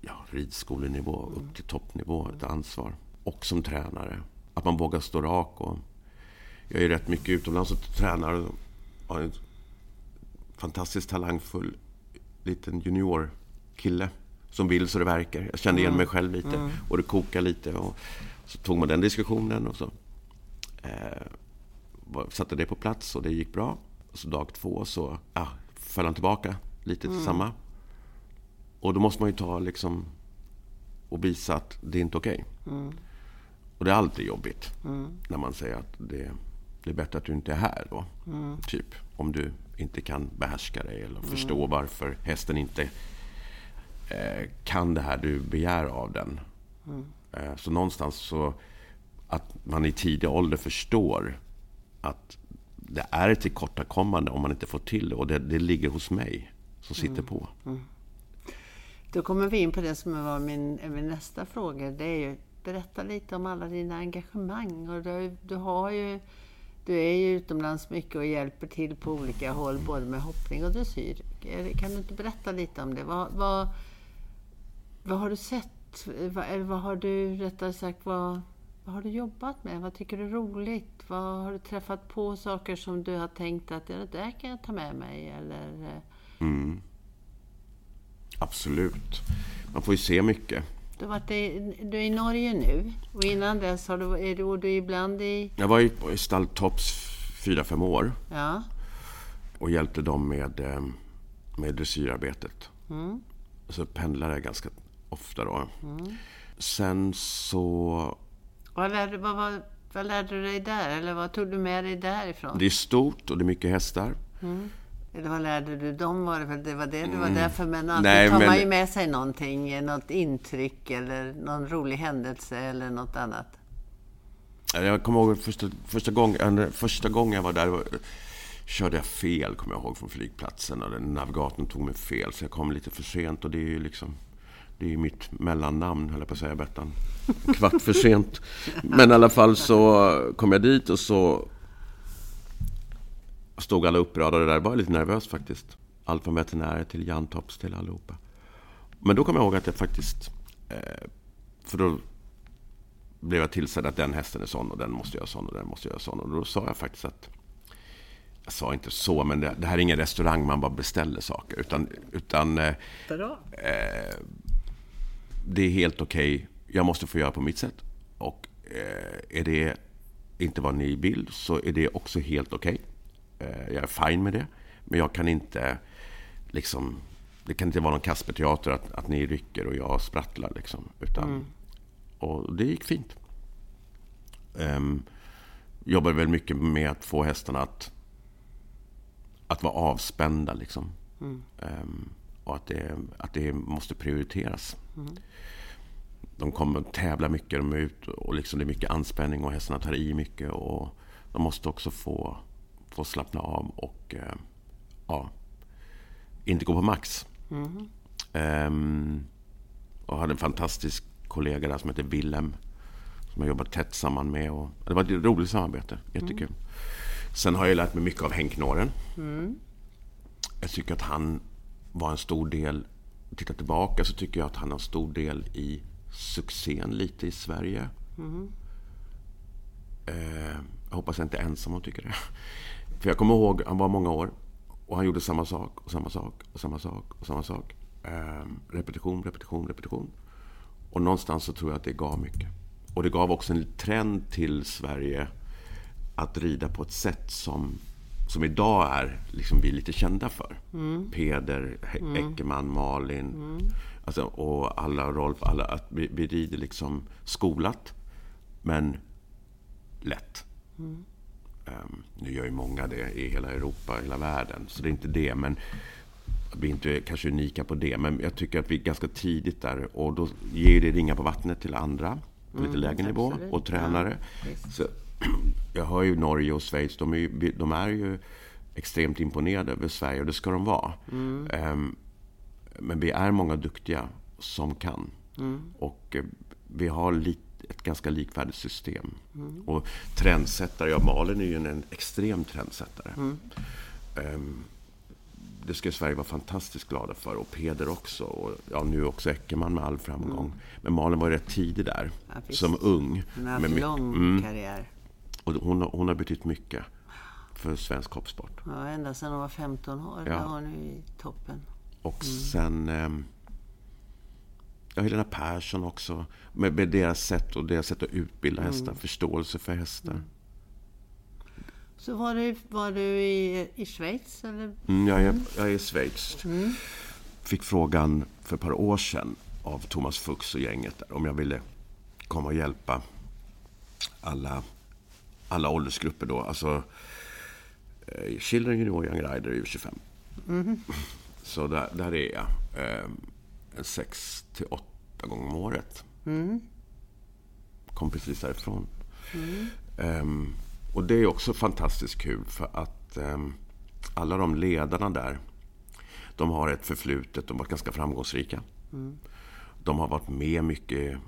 ja, ridskolenivå mm. upp till toppnivå ett ansvar. Och som tränare. Att man vågar stå rak. Och jag är rätt mycket utomlands och tränar. Och har en fantastiskt talangfull liten juniorkille som vill så det verkar. Jag kände igen mm. mig själv lite mm. och det kokade lite. Och så tog man den diskussionen och så eh, satte det på plats och det gick bra. Och så dag två så ah, föll han tillbaka lite till mm. samma. Och då måste man ju ta liksom och visa att det är inte okej. Okay. Mm. Och det är alltid jobbigt mm. när man säger att det, det, är bättre att du inte är här då. Mm. Typ om du inte kan behärska dig eller förstå mm. varför hästen inte eh, kan det här du begär av den. Mm. Eh, så någonstans så att man i tidig ålder förstår att det är ett tillkortakommande om man inte får till det. Och det, det ligger hos mig som sitter mm. på. Mm. Då kommer vi in på det som var min, min nästa fråga. Det är ju, berätta lite om alla dina engagemang. Och du, du har ju du är ju utomlands mycket och hjälper till på olika håll, både med hoppning och dressyr. Kan du inte berätta lite om det? Vad, vad, vad har du sett? Vad, eller vad har du, rättare sagt, vad, vad har du jobbat med? Vad tycker du är roligt? Vad har du träffat på saker som du har tänkt att det där kan jag ta med mig? Eller... Eh? Mm. Absolut. Man får ju se mycket. Du, har varit i, du är i Norge nu och innan dess har du, är du, du ibland i... Jag var i, i Stalltops fyra, fem år. Ja. Och hjälpte dem med, eh, med dressyrarbetet. Mm. Så pendlade jag ganska ofta då. Mm. Sen så... Vad lärde, vad, vad, vad lärde du dig där? Eller vad tog du med dig därifrån? Det är stort och det är mycket hästar. Mm. Eller vad lärde du dem? Var det, väl, det var det du var mm. där för. Men alltid Nej, tar men... man ju med sig någonting, något intryck eller någon rolig händelse eller något annat. Jag kommer ihåg första, första, gången, första gången jag var där körde jag fel, kommer jag ihåg, från flygplatsen. Och navigatorn tog mig fel, så jag kom lite för sent. Och det är ju liksom... Det är mitt mellannamn, höll jag på att säga, Bettan. Kvart för sent. (laughs) Men i alla fall så kom jag dit och så stod alla uppradade där. Jag var lite nervös faktiskt. Allt från veterinärer till Jantops till allihopa. Men då kom jag ihåg att jag faktiskt... Eh, för då blev jag tillsagd att den hästen är sån och den måste göra sån och den måste göra sån. Och då sa jag faktiskt att... Jag sa inte så, men det, det här är ingen restaurang man bara beställer saker. Utan... utan eh, eh, det är helt okej. Okay. Jag måste få göra på mitt sätt. Och eh, är det inte vad ni vill så är det också helt okej. Okay. Eh, jag är fine med det. Men jag kan inte liksom... Det kan inte vara någon Kasperteater att, att ni rycker och jag sprattlar. Liksom, utan, mm. Och det gick fint. Um, jobbade väl mycket med att få hästarna att, att vara avspända. Liksom. Mm. Um, och att det, att det måste prioriteras. Mm. De kommer att tävla mycket, de är ute och liksom det är mycket anspänning och hästarna tar i mycket. Och de måste också få få slappna av och eh, ja, inte gå på max. Mm. Um, och hade en fantastisk kollega där som heter Willem. Som jag jobbat tätt samman med. Och, det var ett roligt samarbete. Jättekul. Mm. Sen har jag lärt mig mycket av Henk Noren. Mm. Jag tycker att han var en stor del... tittar tillbaka så tycker jag att han har en stor del i succén lite i Sverige. Mm. Eh, jag hoppas jag inte är ensam och tycker det. För jag kommer ihåg, han var många år. Och han gjorde samma sak och samma sak och samma sak och samma sak. Ehm, repetition, repetition, repetition. Och någonstans så tror jag att det gav mycket. Och det gav också en trend till Sverige att rida på ett sätt som, som idag är liksom vi är lite kända för. Mm. Peder, mm. Eckermann, Malin mm. Alltså, och alla Rolf. Alla, att vi, vi rider liksom skolat, men lätt. Mm. Um, nu gör ju många det i hela Europa, hela världen, så det är inte det. Men vi är inte kanske unika på det, men jag tycker att vi är ganska tidigt där och då ger det ringa på vattnet till andra på lite mm, lägre nivå och tränare. Ja, så, (clears throat) jag hör ju Norge och Schweiz, de är ju, de är ju extremt imponerade över Sverige och det ska de vara. Mm. Um, men vi är många duktiga som kan. Mm. Och uh, vi har lite ett ganska likvärdigt system. Mm. Och trendsättare, ja Malin är ju en, en extrem trendsättare. Mm. Um, det ska Sverige vara fantastiskt glada för. Och Peder också. Och ja, nu också Eckermann med all framgång. Mm. Men Malin var rätt tidig där. Ja, som ung. Hon har haft lång mm. karriär. Och hon, hon har betytt mycket för svensk hoppsport. Ja, ända sedan hon var 15 år. Ja. Där hon är i toppen. Och mm. sen... Eh, ja, Helena Persson också. Med, med, deras sätt och deras sätt att utbilda mm. hästar. Förståelse för hästar. Mm. Så var du, var du i, i Schweiz? Eller? Mm, jag, är, jag är i Schweiz. Mm. Fick frågan för ett par år sedan av Thomas Fuchs och gänget där, om jag ville komma och hjälpa alla, alla åldersgrupper då. Alltså eh, Children Junior Young Rider är 25. Mm. Så där, där är jag. Eh, sex till åtta gånger om året. Mm. Kom precis därifrån. Mm. Um, och det är också fantastiskt kul för att um, alla de ledarna där, de har ett förflutet, de har varit ganska framgångsrika. Mm. De har varit med mycket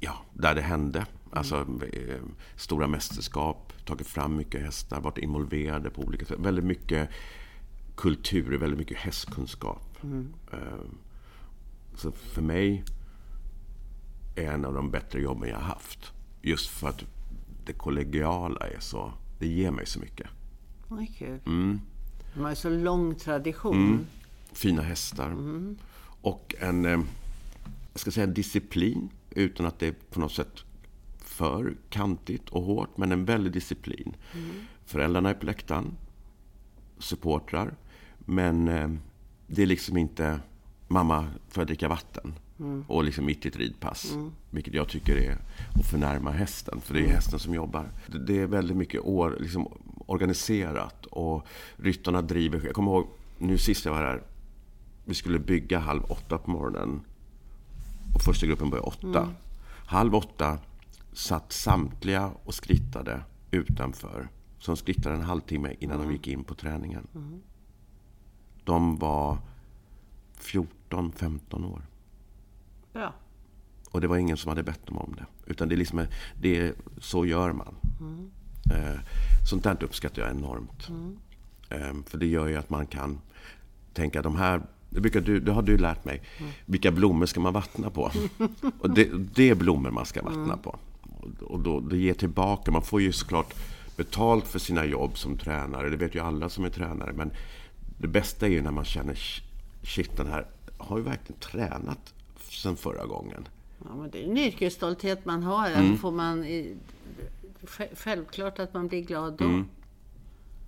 ja, där det hände. Mm. Alltså eh, stora mästerskap, tagit fram mycket hästar, varit involverade på olika sätt. Väldigt mycket kultur, väldigt mycket hästkunskap. Mm. Eh, så för mig är en av de bättre jobben jag har haft. Just för att det kollegiala är så... Det ger mig så mycket. Vad kul. Mm. De har ju så lång tradition. Mm. Fina hästar. Mm. Och en, eh, jag ska säga en disciplin, utan att det är på något sätt för kantigt och hårt, men en väldig disciplin. Mm. Föräldrarna är på läktaren, supportrar, men eh, det är liksom inte mamma, får jag dricka vatten? Mm. Och liksom mitt i ett ridpass. Mm. Vilket jag tycker är att förnärma hästen, för det är mm. hästen som jobbar. Det är väldigt mycket år, liksom, organiserat och ryttarna driver. Jag kommer ihåg, nu sist jag var här, vi skulle bygga halv åtta på morgonen. Och första gruppen började åtta. Mm. Halv åtta satt samtliga och skrittade utanför. Som skrittade en halvtimme innan de mm. gick in på träningen. Mm. De var 14-15 år. Ja. Och det var ingen som hade bett dem om det. Utan det är liksom, det är, så gör man. Mm. Eh, sånt där uppskattar jag enormt. Mm. Eh, för det gör ju att man kan tänka de här det, brukar du, det har du lärt mig. Mm. Vilka blommor ska man vattna på? (laughs) och det, det är blommor man ska vattna mm. på. Och då, det ger tillbaka. Man får ju såklart betalt för sina jobb som tränare. Det vet ju alla som är tränare. Men det bästa är ju när man känner shit, den här har ju verkligen tränat sen förra gången. Ja, men det är en yrkesstolthet man har. Mm. Får man, självklart att man blir glad då. Mm.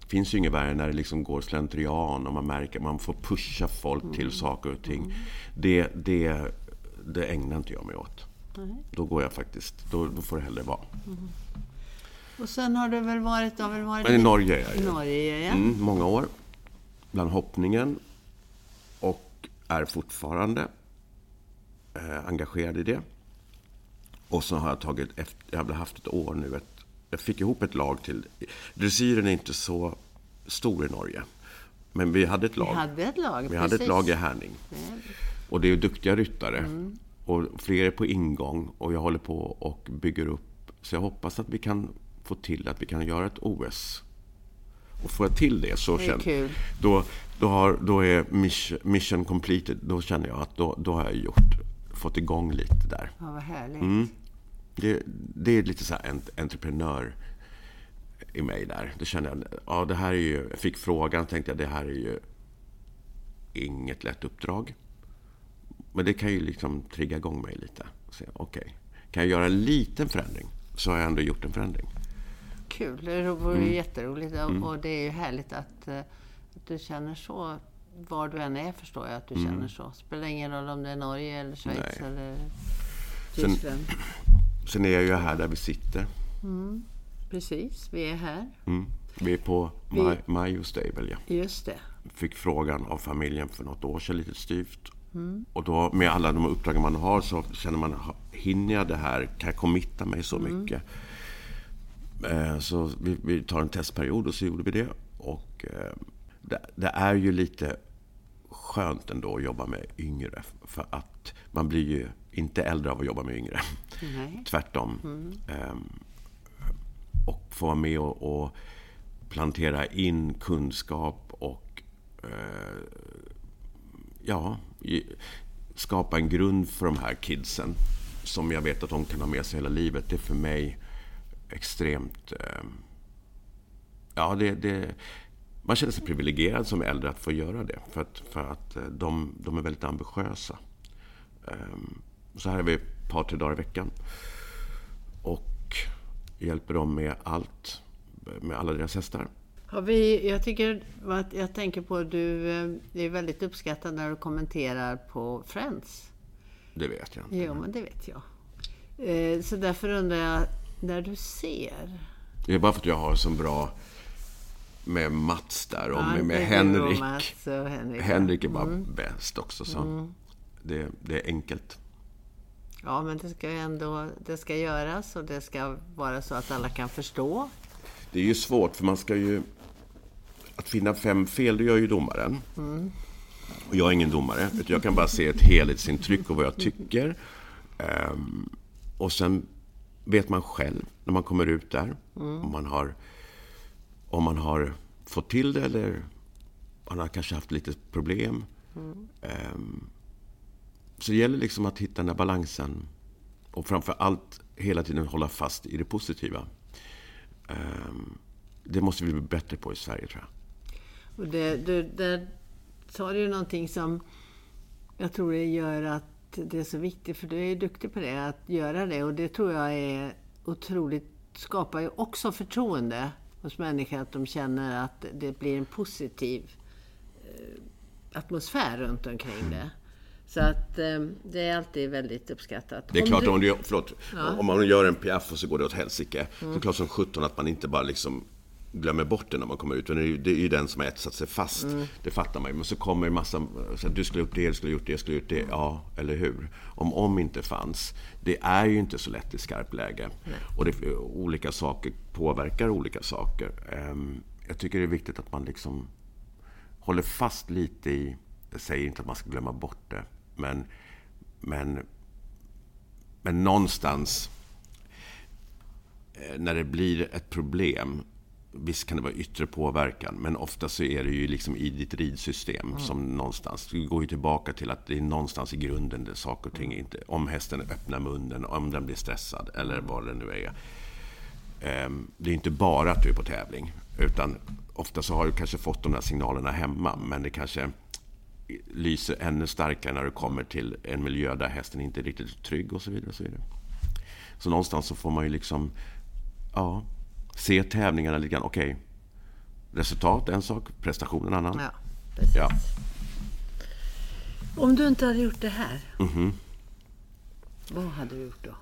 Det finns ju inget värre när det liksom går slentrian och man märker att man får pusha folk mm. till saker och ting. Mm. Det, det, det ägnar inte jag mig åt. Då går jag faktiskt, då, då får det hellre vara. Mm. Och sen har du väl varit... Har väl varit I Norge är jag I Norge, ja. Mm, många år. Bland hoppningen är fortfarande eh, engagerad i det. Och så har jag tagit, efter, jag har haft ett år nu, ett, jag fick ihop ett lag till. Dressyren är inte så stor i Norge. Men vi hade ett lag. Vi hade ett lag, Vi hade ett lag i Härning. Och det är duktiga ryttare. Mm. Och fler är på ingång och jag håller på och bygger upp. Så jag hoppas att vi kan få till att vi kan göra ett OS. Och får jag till det så det känner, då, då, har, då är mission, mission completed. Då känner jag att då, då har jag gjort, fått igång lite där. Ja, vad härligt. Mm. Det, det, är lite så här entreprenör i mig där. Då kände jag, ja det här är ju, jag fick frågan tänkte jag det här är ju inget lätt uppdrag. Men det kan ju liksom trigga igång mig lite. Okej, okay. kan jag göra en liten förändring så har jag ändå gjort en förändring. Kul, det vore mm. jätteroligt mm. och det är ju härligt att, eh, att du känner så. Var du än är förstår jag att du mm. känner så. Spelar ingen roll om det är Norge eller Schweiz Nej. eller Tyskland. Sen, sen, är jag ju här där vi sitter. Mm. Precis, vi är här. Mm. Vi är på vi... Majo Stable, ja. Just det. Fick frågan av familjen för något år sedan, lite styvt. Mm. Och då med alla de uppdrag man har så känner man, hinner jag det här? Kan jag committa mig så mm. mycket? Eh, så vi, vi, tar en testperiod och så gjorde vi det. Och eh, det, det, är ju lite skönt ändå att jobba med yngre. För att man blir ju inte äldre av att jobba med yngre. Nej. (laughs) Tvärtom. Mm. Eh, och få vara med och, och plantera in kunskap och eh, ja, skapa en grund för de här kidsen som jag vet att de kan ha med sig hela livet. Det är för mig extremt... Eh, ja, det, det, man känner sig privilegierad som äldre att få göra det. För att, för att eh, de, de är väldigt ambitiösa. Eh, så här är vi ett par, tre dagar i veckan. Och hjälper dem med allt, med alla deras hästar. Har vi, jag, tycker, jag tänker på att du eh, är väldigt uppskattad när du kommenterar på Friends. Det vet jag inte. Jo, men det vet jag. Eh, så därför undrar jag, när du ser... Det är bara för att jag har så bra med Mats där och ja, med, med Henrik. Och Henrik. Henrik är bara mm. bäst också. Så mm. det, det är enkelt. Ja, men det ska ju ändå det ska göras och det ska vara så att alla kan förstå. Det är ju svårt, för man ska ju... Att finna fem fel, det gör ju domaren. Mm. Och jag är ingen domare, utan jag kan bara se ett helhetsintryck av vad jag tycker. Um, och sen vet man själv när man kommer ut där mm. om, man har, om man har fått till det eller man har kanske haft lite problem. Mm. Um, så det gäller liksom att hitta den där balansen. Och framför allt hela tiden hålla fast i det positiva. Um, det måste vi bli bättre på i Sverige, tror jag. Och det, det, där sa du ju någonting som jag tror det gör att det är så viktigt, för du är duktig på det, att göra det. Och det tror jag är otroligt, skapar ju också förtroende hos människor, att de känner att det blir en positiv eh, atmosfär runt omkring det. Så att eh, det är alltid väldigt uppskattat. Det är om klart, du... om, du, förlåt, ja. om man gör en piaff och så går det åt helsike. Mm. Så klart som sjutton att man inte bara liksom glömmer bort det när man kommer ut. Det är ju, den som har etsat sig fast. Mm. Det fattar man ju. Men så kommer en massa... Så du skulle ha gjort det, du skulle ha gjort det, jag skulle ha gjort det. Ja, eller hur? Om om inte fanns. Det är ju inte så lätt i skarpt läge. Nej. Och det, olika saker påverkar olika saker. Um, jag tycker det är viktigt att man liksom håller fast lite i... Jag säger inte att man ska glömma bort det. Men, men, men någonstans eh, när det blir ett problem Visst kan det vara yttre påverkan, men ofta så är det ju liksom i ditt ridsystem mm. som någonstans... Du går ju tillbaka till att det är någonstans i grunden där saker och ting inte... Om hästen öppnar munnen, om den blir stressad eller vad det nu är. Ehm, det är inte bara att du är på tävling, utan ofta så har du kanske fått de här signalerna hemma, men det kanske lyser ännu starkare när du kommer till en miljö där hästen inte är riktigt trygg och så vidare. Och så, vidare. så någonstans så får man ju liksom ja, se tävlingarna lite grann. Okej, okay. resultat en sak, prestation en annan. Ja, precis. Ja. Om du inte hade gjort det här, mm -hmm. vad hade du gjort då?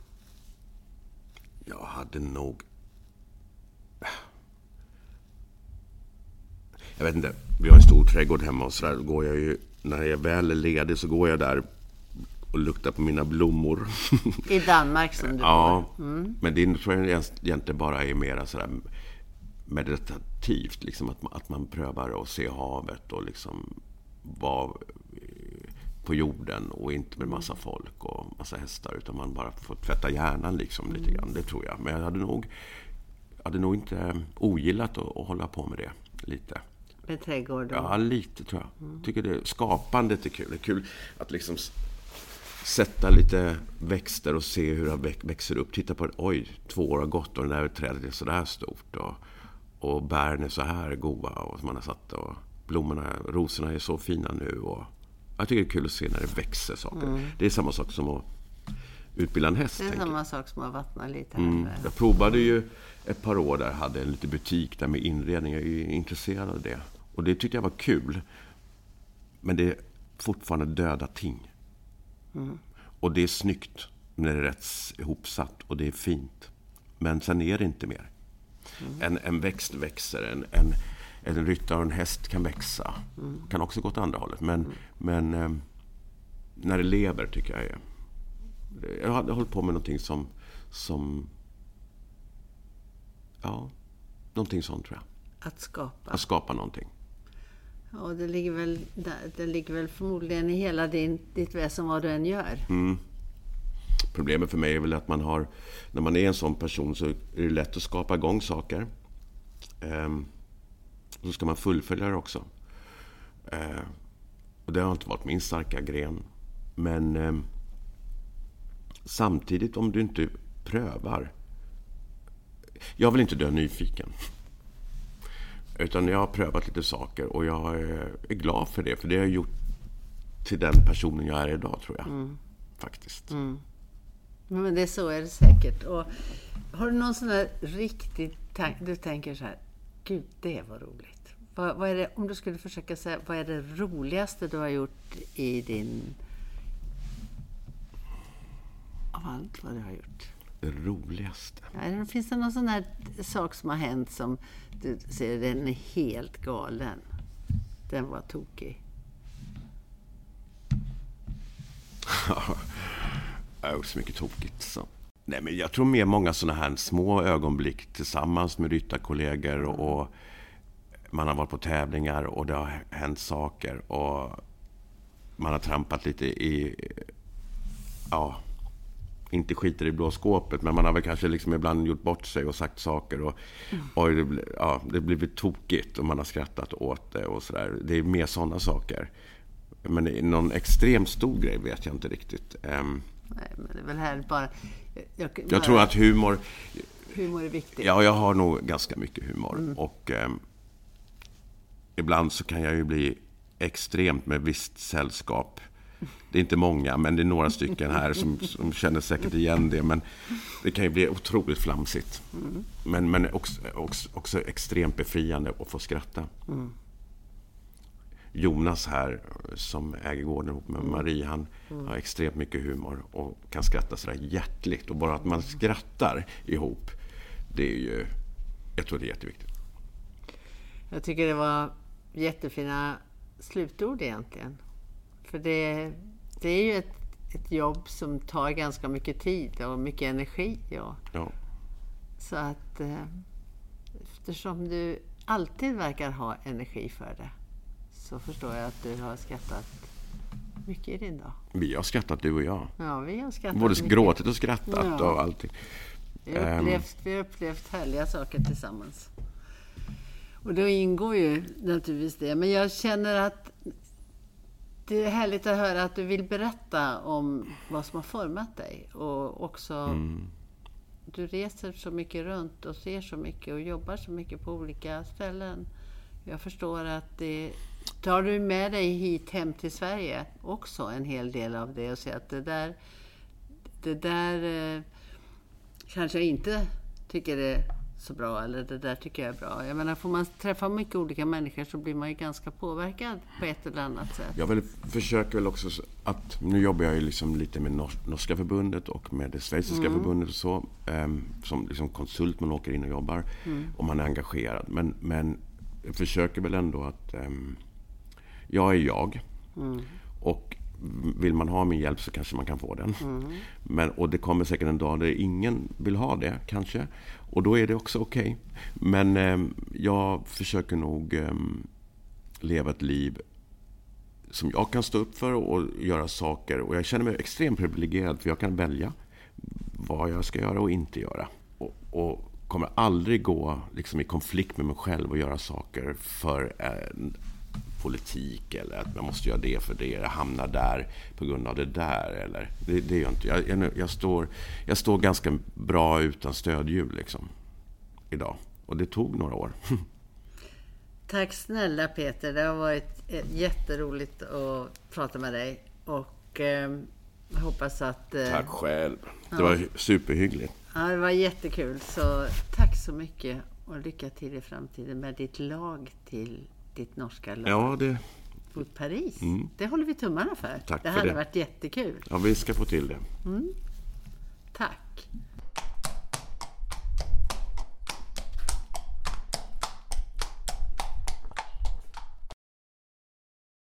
Jag hade nog... Jag vet inte. Vi har en stor trädgård hemma och så där går jag ju när jag väl är ledig så går jag där och luktar på mina blommor. (laughs) I Danmark som du Ja, mm. men det tror jag egentligen bara är mera sådär meditativt. Liksom att, man, att man prövar att se havet och liksom vara på jorden och inte med massa folk och massa hästar. Utan man bara får tvätta hjärnan liksom lite grann. Det tror jag. Men jag hade nog, hade nog inte ogillat att, att hålla på med det lite. Med trädgård? Ja, lite tror jag. Mm. tycker det, skapandet är kul. Det är kul att liksom sätta lite växter och se hur det växer upp. Titta på, oj, två år har gått och det där trädet är sådär stort. Och och bären är så här goda och man har satt och blommorna, rosorna är så fina nu. Och jag tycker det är kul att se när det växer saker. Mm. Det är samma sak som att utbilda en häst. Det är samma sak som att vattna lite. Mm. Jag provade ju ett par år där, hade en liten butik där med inredning. Jag är intresserad av det. Och det tyckte jag var kul. Men det är fortfarande döda ting. Mm. Och det är snyggt när det är rätt ihopsatt och det är fint. Men sen är det inte mer. Mm. En, en växt växer. En, en, en ryttare och en häst kan växa. Mm. Kan också gå åt andra hållet. Men, men eh, när det lever tycker jag är... Jag har hållit på med någonting som... som ja, någonting sånt tror jag. Att skapa? Att skapa någonting. Och det ligger väl, det ligger väl förmodligen i hela din, ditt väsen vad du än gör. Mm. Problemet för mig är väl att man har, när man är en sån person så är det lätt att skapa igång saker. Ehm, och så ska man fullfölja det också. Ehm, och det har inte varit min starka gren. Men ehm, samtidigt om du inte prövar. Jag vill inte dö nyfiken. Utan jag har prövat lite saker och jag är glad för det. För det har gjort till den personen jag är idag, tror jag. Mm. Faktiskt. Mm. Men det är så är det säkert. Och har du någon sån där riktigt tanke, du tänker så här, gud det var roligt. Vad, vad, är det, om du skulle försöka säga, vad är det roligaste du har gjort i din... Av allt vad du har gjort? Det roligaste? Ja, finns det någon sån här sak som har hänt som du ser, den är helt galen? Den var tokig. Oh, så mycket tokigt. Så. Nej, men jag tror mer många sådana här små ögonblick tillsammans med ryttarkollegor och, och man har varit på tävlingar och det har hänt saker och man har trampat lite i... Ja, inte skiter i blå skåpet, men man har väl kanske liksom ibland gjort bort sig och sagt saker och, och det, ja, det blivit tokigt och man har skrattat åt det och sådär. Det är mer sådana saker. Men någon extremt stor grej vet jag inte riktigt. Um, Nej, men det är väl härligt bara... Jag, bara, jag tror att humor... Humor är viktigt. Ja, jag har nog ganska mycket humor. Mm. Och eh, ibland så kan jag ju bli extremt med visst sällskap. Det är inte många, men det är några stycken här som, som känner säkert igen det. Men det kan ju bli otroligt flamsigt. Mm. Men, men också, också, också, extremt befriande att få skratta. Mm. Jonas här, som äger gården ihop med Marie, han mm. har extremt mycket humor och kan skratta sådär hjärtligt. Och bara att man skrattar ihop, det är ju... Jag tror det är jätteviktigt. Jag tycker det var jättefina slutord egentligen. För det, det är ju ett, ett jobb som tar ganska mycket tid och mycket energi. Och, ja. Så att eh, eftersom du alltid verkar ha energi för det så förstår jag att du har skrattat mycket i din dag. Vi har skrattat du och jag. Ja, vi har skrattat Både mycket. gråtit och skrattat ja. och allting. Vi har, upplevt, um. vi har upplevt härliga saker tillsammans. Och då ingår ju naturligtvis det. Men jag känner att det är härligt att höra att du vill berätta om vad som har format dig. Och också mm. Du reser så mycket runt och ser så mycket och jobbar så mycket på olika ställen. Jag förstår att det tar du med dig hit hem till Sverige också en hel del av det och säger att det där, det där eh, kanske jag inte tycker är så bra eller det där tycker jag är bra. Jag menar, får man träffa mycket olika människor så blir man ju ganska påverkad på ett eller annat sätt. Jag väl, försöker väl också att, nu jobbar jag ju liksom lite med norska förbundet och med det schweiziska mm. förbundet och så. Um, som liksom konsult, man åker in och jobbar mm. och man är engagerad. Men, men jag försöker väl ändå att um, jag är jag. Mm. Och vill man ha min hjälp så kanske man kan få den. Mm. Men, och det kommer säkert en dag där ingen vill ha det, kanske. Och då är det också okej. Okay. Men eh, jag försöker nog eh, leva ett liv som jag kan stå upp för och göra saker. Och jag känner mig extremt privilegierad för jag kan välja vad jag ska göra och inte göra. Och, och kommer aldrig gå liksom, i konflikt med mig själv och göra saker för eh, politik eller att man måste göra det för det, eller hamna där på grund av det där. Eller, det, det gör inte jag. Jag, jag, står, jag står ganska bra utan stödhjul liksom, idag. Och det tog några år. (laughs) Tack snälla Peter. Det har varit eh, jätteroligt att prata med dig. Och eh, jag hoppas att... Eh, Tack själv. Det var superhyggligt. Ja, det var jättekul. Så tack så mycket och lycka till i framtiden med ditt lag till ditt norska lag Ja, det, mot Paris. Det håller vi tummarna för. Tack det för hade det. varit jättekul. ja, vi ska få till det. Tack.